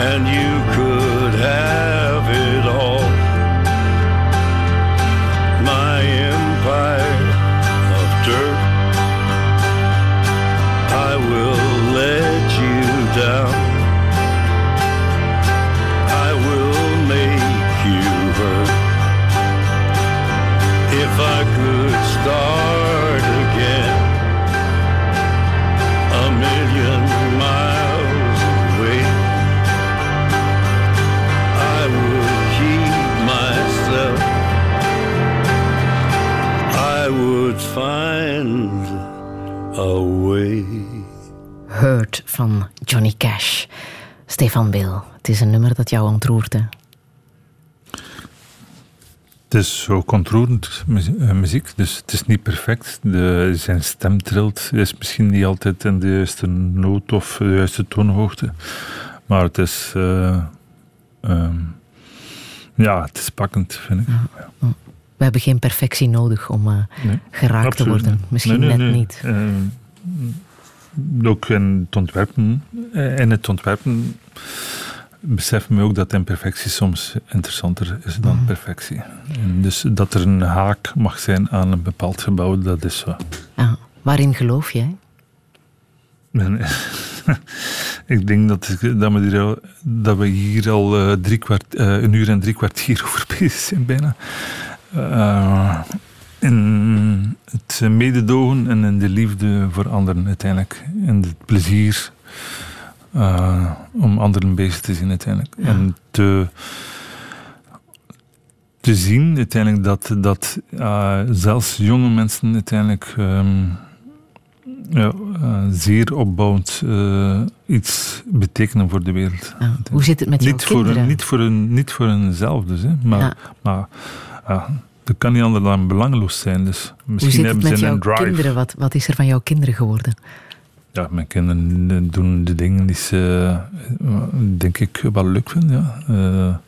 And you could have away. Hurt van Johnny Cash. Stefan Bill, het is een nummer dat jou ontroert. Het is zo ontroerend eh, muziek, dus het is niet perfect. De, zijn stem trilt, is misschien niet altijd in de juiste noot of de juiste toonhoogte. Maar het is... Eh, ehm, ja, het is pakkend, vind ik. Ja. We hebben geen perfectie nodig om eh, Nee, geraakt te worden. Misschien Nee, nee, net niet. Eh, ook in het ontwerpen, eh, in het ontwerpen beseffen we ook dat imperfectie soms interessanter is dan Mhm. perfectie. En dus dat er een haak mag zijn aan een bepaald gebouw, dat is zo. Ah, waarin geloof jij? [LAUGHS] Ik denk dat, we hier al, dat we hier al drie kwart, een uur en drie kwartier over [LAUGHS] bezig zijn, bijna. Eh, in het mededogen en in de liefde voor anderen uiteindelijk. En het plezier eh, om anderen bezig te zien uiteindelijk. Ja. En te, te zien uiteindelijk dat, dat eh, zelfs jonge mensen uiteindelijk ehm, ja, zeer opbouwend iets betekenen voor de wereld. Hoe zit het met jouw Niet voor, hun, niet, voor hun, niet voor hunzelf dus, hè, maar, maar ja, dat kan niet anders dan belangeloos zijn. Dus Hoe misschien zit het hebben met ze jouw een drive. kinderen? Wat, wat is er van jouw kinderen geworden? Ja, mijn kinderen doen de dingen die ze, denk ik, wel leuk vinden. Ja.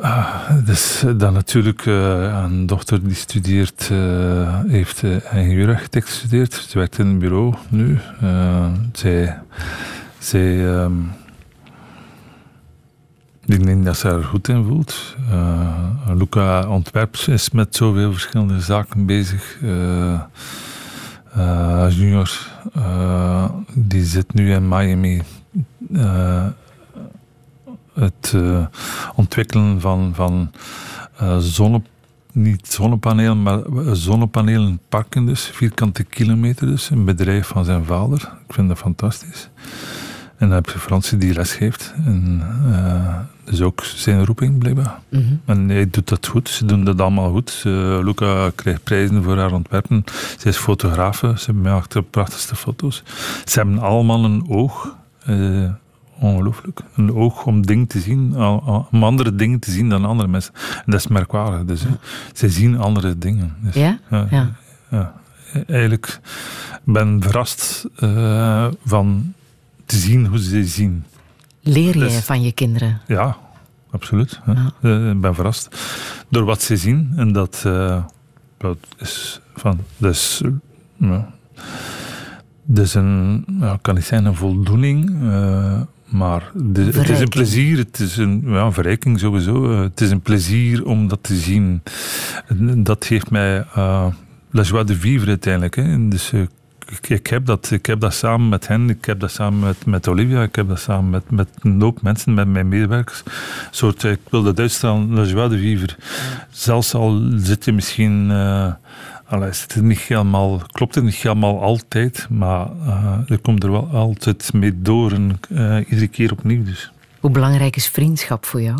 Eh, ah, dus dan natuurlijk eh, een dochter die studeert, eh, heeft uh, ingenieurarchitect gestudeerd. Ze werkt in een bureau nu. Zij, zij ehm, ik denk dat ze er goed in voelt. Eh, Luca ontwerpt is met zoveel verschillende zaken bezig. Eh, eh, junior, die zit nu in Miami. Het ontwikkelen van, van zonne, niet zonnepanelen, maar zonnepanelenparken dus, vierkante kilometer dus, een bedrijf van zijn vader. Ik vind dat fantastisch. En dan heb je Fransie die les geeft. En, eh, dat is ook zijn roeping, blijkbaar. Mhm. En hij doet dat goed. Ze doen dat allemaal goed. Uh, Luca krijgt prijzen voor haar ontwerpen. Ze is fotografe. Ze maakt de prachtigste foto's. Ze hebben allemaal een oog. Uh, ongelooflijk. Een oog om dingen te zien, om andere dingen te zien dan andere mensen. En dat is merkwaardig. Dus, ja. Ze zien andere dingen. Dus, ja? Uh, ja? ja. Eigenlijk ben verrast uh, van te zien hoe ze zien. Leer jij dus, van je kinderen? Ja, absoluut. Ja. Ik ben verrast door wat ze zien. En dat, uh, dat is van. Is, ja, is een. Ja, kan niet zijn een voldoening. Uh, maar de, het is een plezier, het is een ja, verrijking sowieso. Uh, het is een plezier om dat te zien. En dat geeft mij la joie de vivre uiteindelijk. Hè. Dus ik, ik, heb dat, ik heb dat samen met hen, ik heb dat samen met, met Olivia, ik heb dat samen met, met een hoop mensen, met mijn medewerkers. Een soort, ik wil dat uitstralen, la joie de vivre. Ja. Zelfs al zit je misschien... Uh, Allee, het niet helemaal, klopt het niet helemaal altijd, maar uh, er komt er wel altijd mee door en uh, iedere keer opnieuw. Dus. Hoe belangrijk is vriendschap voor jou?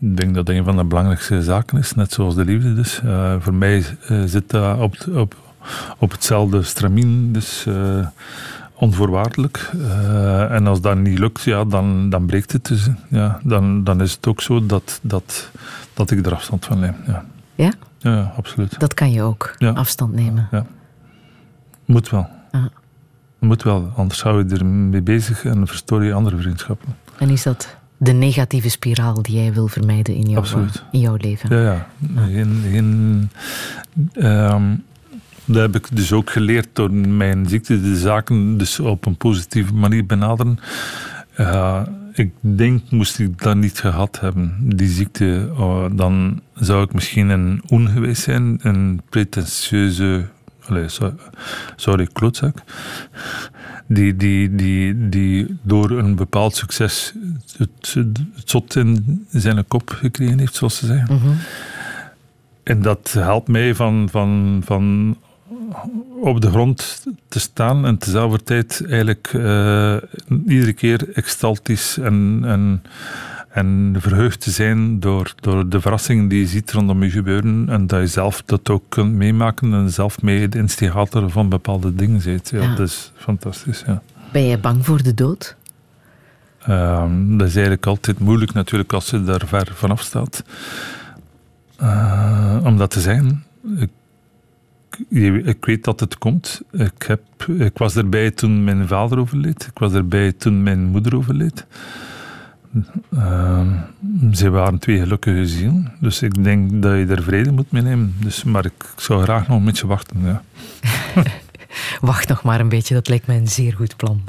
Ik denk dat dat een van de belangrijkste zaken is, net zoals de liefde. Dus. Uh, voor mij zit dat op, op, op hetzelfde stramien, dus onvoorwaardelijk. en als dat niet lukt, ja, dan, dan breekt het. Dus, ja, dan, dan is het ook zo dat, dat, dat ik er afstand van neem. Ja. Ja? Ja, absoluut. Dat kan je ook, ja. afstand nemen. Ja. Moet wel. Ah. Moet wel, anders zou je er mee bezig en verstoor je andere vriendschappen. En is dat de negatieve spiraal die jij wil vermijden in jouw, absoluut. in jouw leven? Ja, ja. Ah. Geen, geen, um, dat heb ik dus ook geleerd door mijn ziekte, de zaken dus op een positieve manier benaderen. Uh, ik denk, moest ik dat niet gehad hebben, die ziekte, oh, dan zou ik misschien een oen geweest zijn, een pretentieuze, allez, sorry, klootzak, die, die, die, die door een bepaald succes het, het zot in zijn kop gekregen heeft, zoals ze zeggen. Mhm. Mm -hmm. En dat helpt mij van, van, van op de grond te staan en tezelfde tijd eigenlijk uh, iedere keer extaltisch en, en, En verheugd te zijn door, door de verrassingen die je ziet rondom je gebeuren. En dat je zelf dat ook kunt meemaken en zelf mee de instigator van bepaalde dingen bent. Ja, Ja. Dat is fantastisch, ja. Ben je bang voor de dood? Ehm, dat is eigenlijk altijd moeilijk natuurlijk als je daar ver vanaf staat. Eh, om dat te zijn. Ik, ik weet dat het komt. Ik, heb, ik was erbij toen mijn vader overleed. Ik was erbij toen mijn moeder overleed. Ehm, ze waren twee gelukkige zielen. Dus ik denk dat je er vrede moet mee nemen. Dus, maar ik zou graag nog een beetje wachten. Ja. [LAUGHS] Wacht nog maar een beetje, dat lijkt mij een zeer goed plan.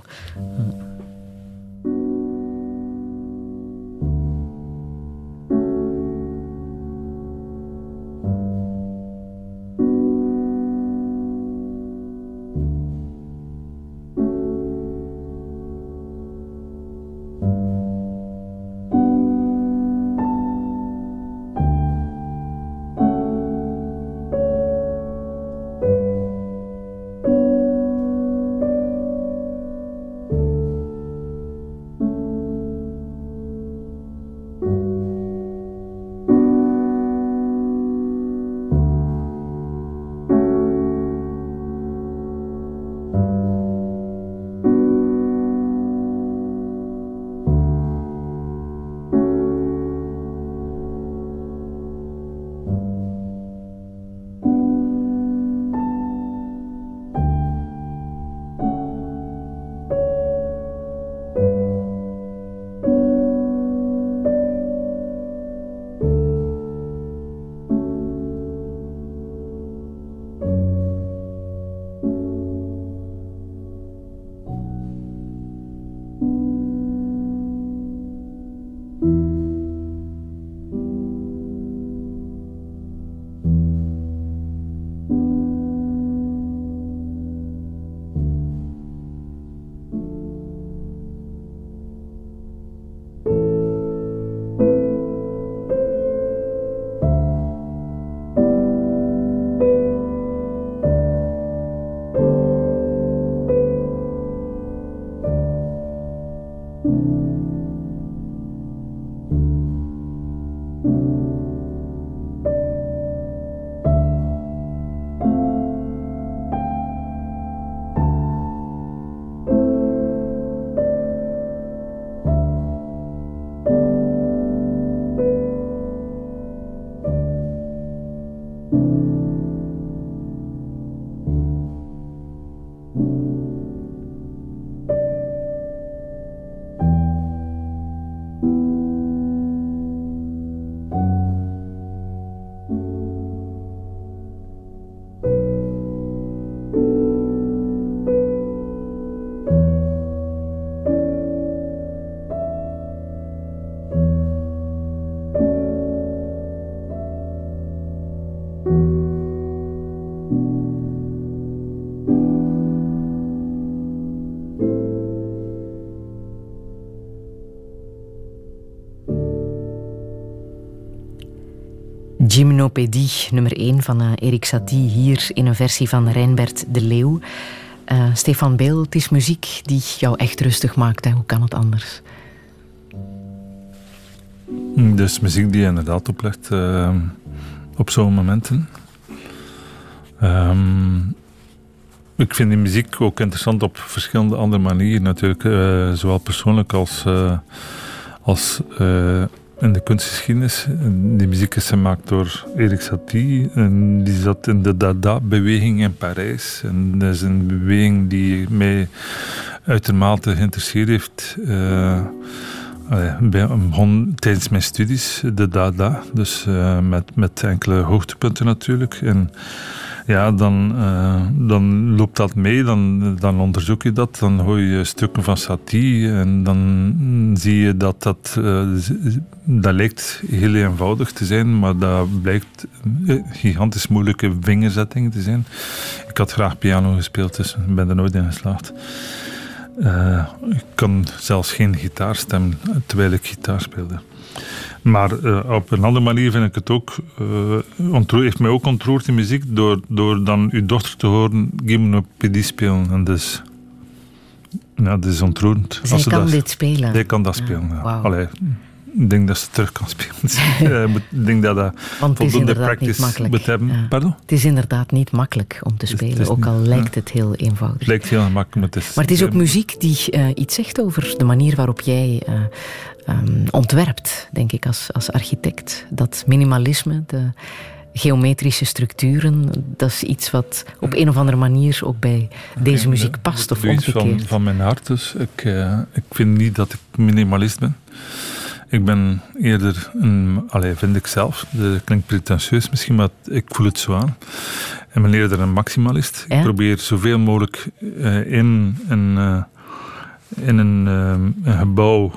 Gymnopédie, nummer 1 van eh, Erik Satie, hier in een versie van Reinbert de Leeuw. Eh, Stefan Beel, het is muziek die jou echt rustig maakt. Hè? Hoe kan het anders? Dus muziek die je inderdaad oplegt eh, op zo'n momenten. Ehm, ik vind die muziek ook interessant op verschillende andere manieren natuurlijk. zowel persoonlijk als, als in de kunstgeschiedenis. Die muziek is gemaakt door Erik Satie. En die zat in de Dada-beweging in Parijs. En dat is een beweging die mij uitermate geïnteresseerd heeft. eh, bij- tijdens mijn studies, de Dada, dus eh, met, met enkele hoogtepunten natuurlijk. En ja, dan, eh, dan loopt dat mee, dan, dan onderzoek je dat, dan hoor je stukken van Satie en dan zie je dat dat, eh, dat lijkt heel eenvoudig te zijn, maar dat blijkt een gigantisch moeilijke vingerzetting te zijn. Ik had graag piano gespeeld, dus ik ben er nooit in geslaagd. Eh, ik kan zelfs geen gitaar stemmen terwijl ik gitaar speelde. Maar eh, op een andere manier vind ik het ook. eh ontroer- heeft mij ook ontroerd in muziek door, door dan uw dochter te horen gymnopedie spelen. En dus, ja, dat is ontroerend. Zij ze kan dat, dit spelen. Zij kan dat spelen. Ja. Allee, ik denk dat ze terug kan spelen. [LAUGHS] [LAUGHS] Ik denk dat dat Want voldoende practice makkelijk. moet hebben. Ja. Pardon? Het is inderdaad niet makkelijk om te spelen, ook al lijkt het heel eenvoudig. Het lijkt heel makkelijk, maar het is... Maar het is ook muziek die eh, iets zegt over de manier waarop jij eh, ehm, ontwerpt, denk ik, als, als architect. Dat minimalisme, de geometrische structuren, dat is iets wat op een of andere manier ook bij deze muziek past of iets van, omgekeerd. van mijn hart. Dus ik, eh, ik vind niet dat ik minimalist ben. Ik ben eerder een, allee, vind ik zelf, dat klinkt pretentieus misschien, maar ik voel het zo aan. Ik ben eerder een maximalist. Ja? Ik probeer zoveel mogelijk eh, in, een, eh, in een, een gebouw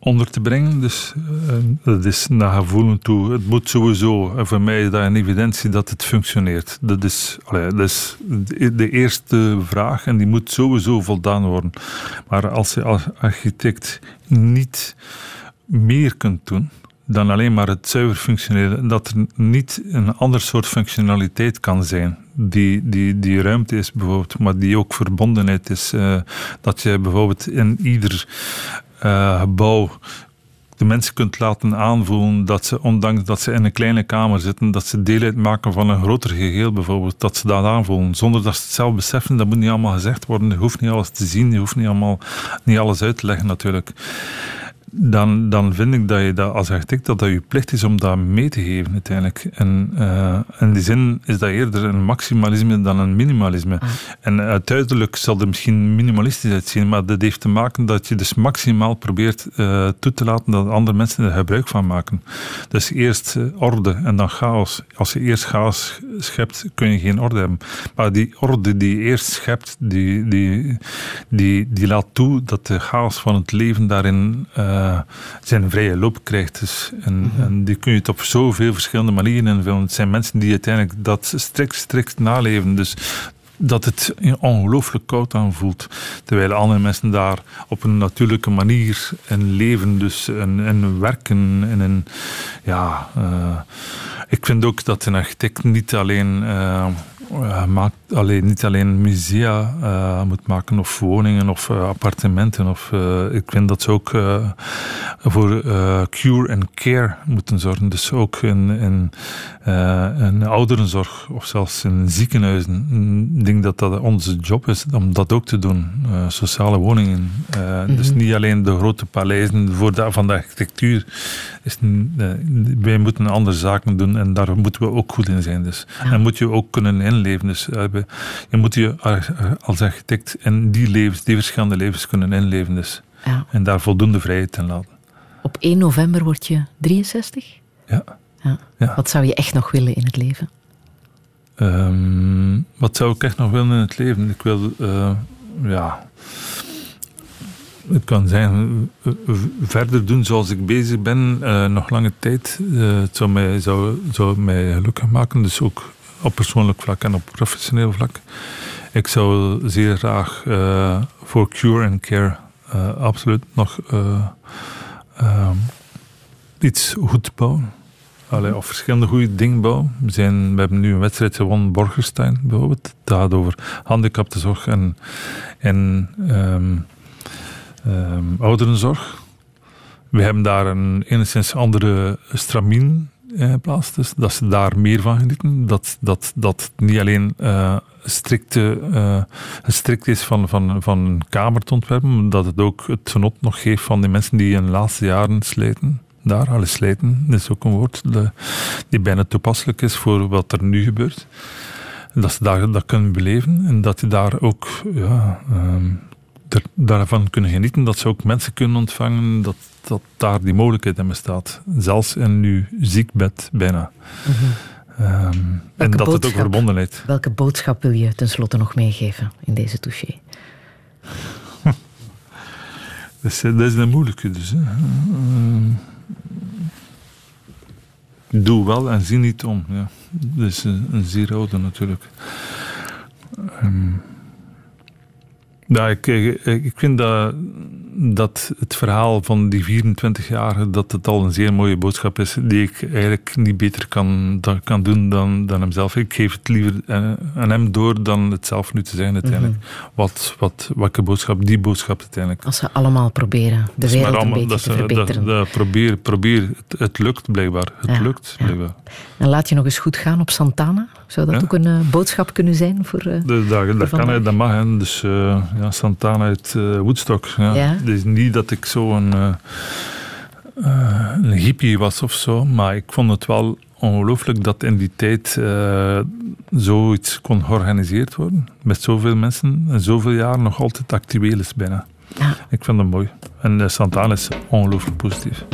onder te brengen. Dus eh, dat is naar gevoelen toe. Het moet sowieso, en voor mij is dat een evidentie dat het functioneert. Dat is, dat is de eerste vraag en die moet sowieso voldaan worden. Maar als je als architect niet meer kunt doen dan alleen maar het zuiver functioneren, dat er niet een ander soort functionaliteit kan zijn. Die, die, die ruimte is bijvoorbeeld, maar die ook verbondenheid is. eh, dat je bijvoorbeeld in ieder gebouw de mensen kunt laten aanvoelen dat ze, ondanks dat ze in een kleine kamer zitten, dat ze deel uitmaken van een groter geheel bijvoorbeeld, dat ze dat aanvoelen, zonder dat ze het zelf beseffen. Dat moet niet allemaal gezegd worden. Je hoeft niet alles te zien, je hoeft niet, allemaal, niet alles uit te leggen natuurlijk. Dan, dan vind ik dat je dat als architect dat dat je plicht is om dat mee te geven uiteindelijk. En eh, in die zin is dat eerder een maximalisme dan een minimalisme. En uiteindelijk zal er misschien minimalistisch uitzien, maar dat heeft te maken dat je dus maximaal probeert eh, toe te laten dat andere mensen er gebruik van maken. Dus eerst eh, orde en dan chaos. Als je eerst chaos schept, kun je geen orde hebben. Maar die orde die je eerst schept, die, die, die, die laat toe dat de chaos van het leven daarin eh, zijn vrije loop krijgt. Dus, en, en die kun je het op zoveel verschillende manieren invullen. Het zijn mensen die uiteindelijk dat strikt, strikt naleven. Dus dat het ongelooflijk koud aanvoelt. Terwijl andere mensen daar op een natuurlijke manier in leven, dus en, en werken. En in, ja, eh, ik vind ook dat een architect niet alleen, eh, eh, maakt, alleen, niet alleen musea eh, moet maken, of woningen, of eh, appartementen. Of, ik vind dat ze ook voor cure and care moeten zorgen. Dus ook in, in, in ouderenzorg, of zelfs in ziekenhuizen. Ik denk dat dat onze job is om dat ook te doen. Sociale woningen. Eh, Dus niet alleen de grote paleizen voor de, van de architectuur. Is, wij moeten andere zaken doen en daar moeten we ook goed in zijn. Dus. En moet je ook kunnen inleven. Dus, je moet je als architect in die levens, die verschillende levens kunnen inleven. Dus. Ja. En daar voldoende vrijheid in laten. Op 1 november word je 63? Ja. Ja. Ja. Wat zou je echt nog willen in het leven? Ehm, wat zou ik echt nog willen in het leven? Ik wil, eh, ja. Het kan zijn, eh, verder doen zoals ik bezig ben, eh, nog lange tijd. Eh, het zou mij, zou, zou mij gelukkig maken, dus ook op persoonlijk vlak en op professioneel vlak. Ik zou zeer graag eh, voor Cure and Care eh, absoluut nog eh, ehm, iets goed bouwen. Allee, of verschillende goede dingen bouwen. We, zijn, we hebben nu een wedstrijd gewonnen, Borgerstein bijvoorbeeld. Dat gaat over handicaptenzorg en, en ehm, ouderenzorg. We hebben daar een enigszins andere stramien in geplaatst. Dus dat ze daar meer van genieten. Dat, dat, dat niet alleen eh, strikte, eh, het strikt is van, van, van een kamer te ontwerpen, maar dat het ook het genot nog geeft van die mensen die in de laatste jaren slijten. Daar, alle slijten, is ook een woord de- die bijna toepasselijk is voor wat er nu gebeurt. Dat ze daar, dat kunnen beleven en dat je daar ook ja, ehm, er- daarvan kunnen genieten. Dat ze ook mensen kunnen ontvangen, dat, dat daar die mogelijkheid in bestaat. Zelfs in uw ziekbed bijna. Ehm, en dat het ook boodschap? verbondenheid. Welke boodschap wil je tenslotte nog meegeven in deze touché? [LAUGHS] Dat is, dat is een moeilijke dus. Hè. Ehm, doe wel en zie niet om. Ja. Dat is een, een zeer oude natuurlijk. Ehm, ja, ik, ik, ik vind dat, dat het verhaal van die 24-jarige, dat het al een zeer mooie boodschap is, die ik eigenlijk niet beter kan, dan, kan doen dan, dan hemzelf. Ik geef het liever eh, aan hem door dan het zelf nu te zeggen uiteindelijk. Wat, wat, welke boodschap, die boodschap uiteindelijk. Als ze allemaal proberen de wereld een allemaal- beetje dat te dat- verbeteren. dat probeer, probeer. Het, het lukt blijkbaar. Het Ja, lukt ja. blijkbaar. En laat je nog eens goed gaan op Santana. Zou dat Ja. ook een eh, boodschap kunnen zijn voor... eh, Dus dat, dat kan, hè, dat mag. Hè. Dus eh, ja, Santana uit Woodstock. Ja. Ja. Het is niet dat ik zo een, hippie was of zo, maar ik vond het wel ongelooflijk dat in die tijd eh, zoiets kon georganiseerd worden. Met zoveel mensen en zoveel jaar nog altijd actueel is bijna. Ja. Ik vind dat mooi. En eh, Santana is ongelooflijk positief.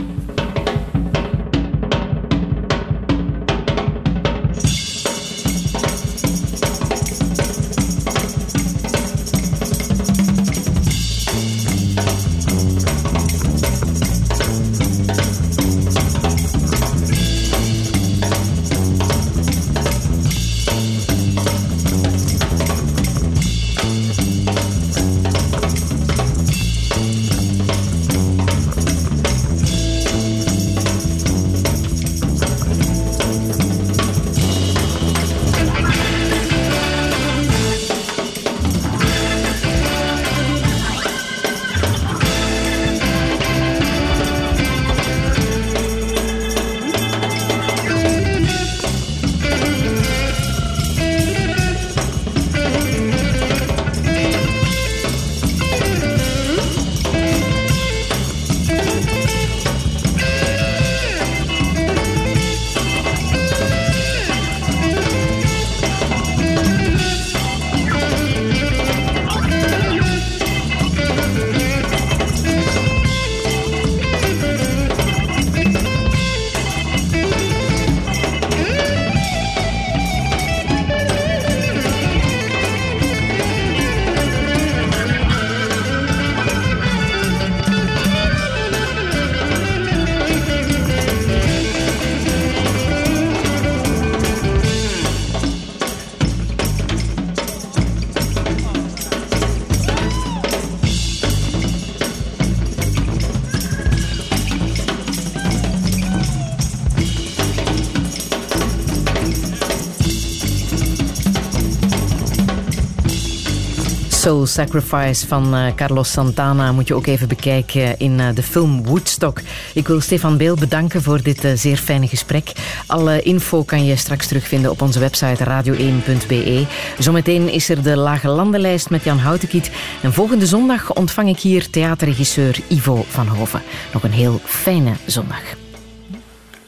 Sacrifice van eh, Carlos Santana moet je ook even bekijken in eh, de film Woodstock. Ik wil Stefan Beel bedanken voor dit eh, zeer fijne gesprek. Alle info kan je straks terugvinden op onze website radio1.be. Zometeen is er de Lage Landenlijst met Jan Houtekiet. En volgende zondag ontvang ik hier theaterregisseur Ivo van Hoven. Nog een heel fijne zondag.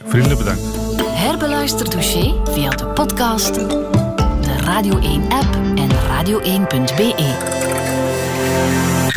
Vriendelijk bedankt. Herbeluister Douché via de podcast, de Radio 1 app en radio1.be. Yeah.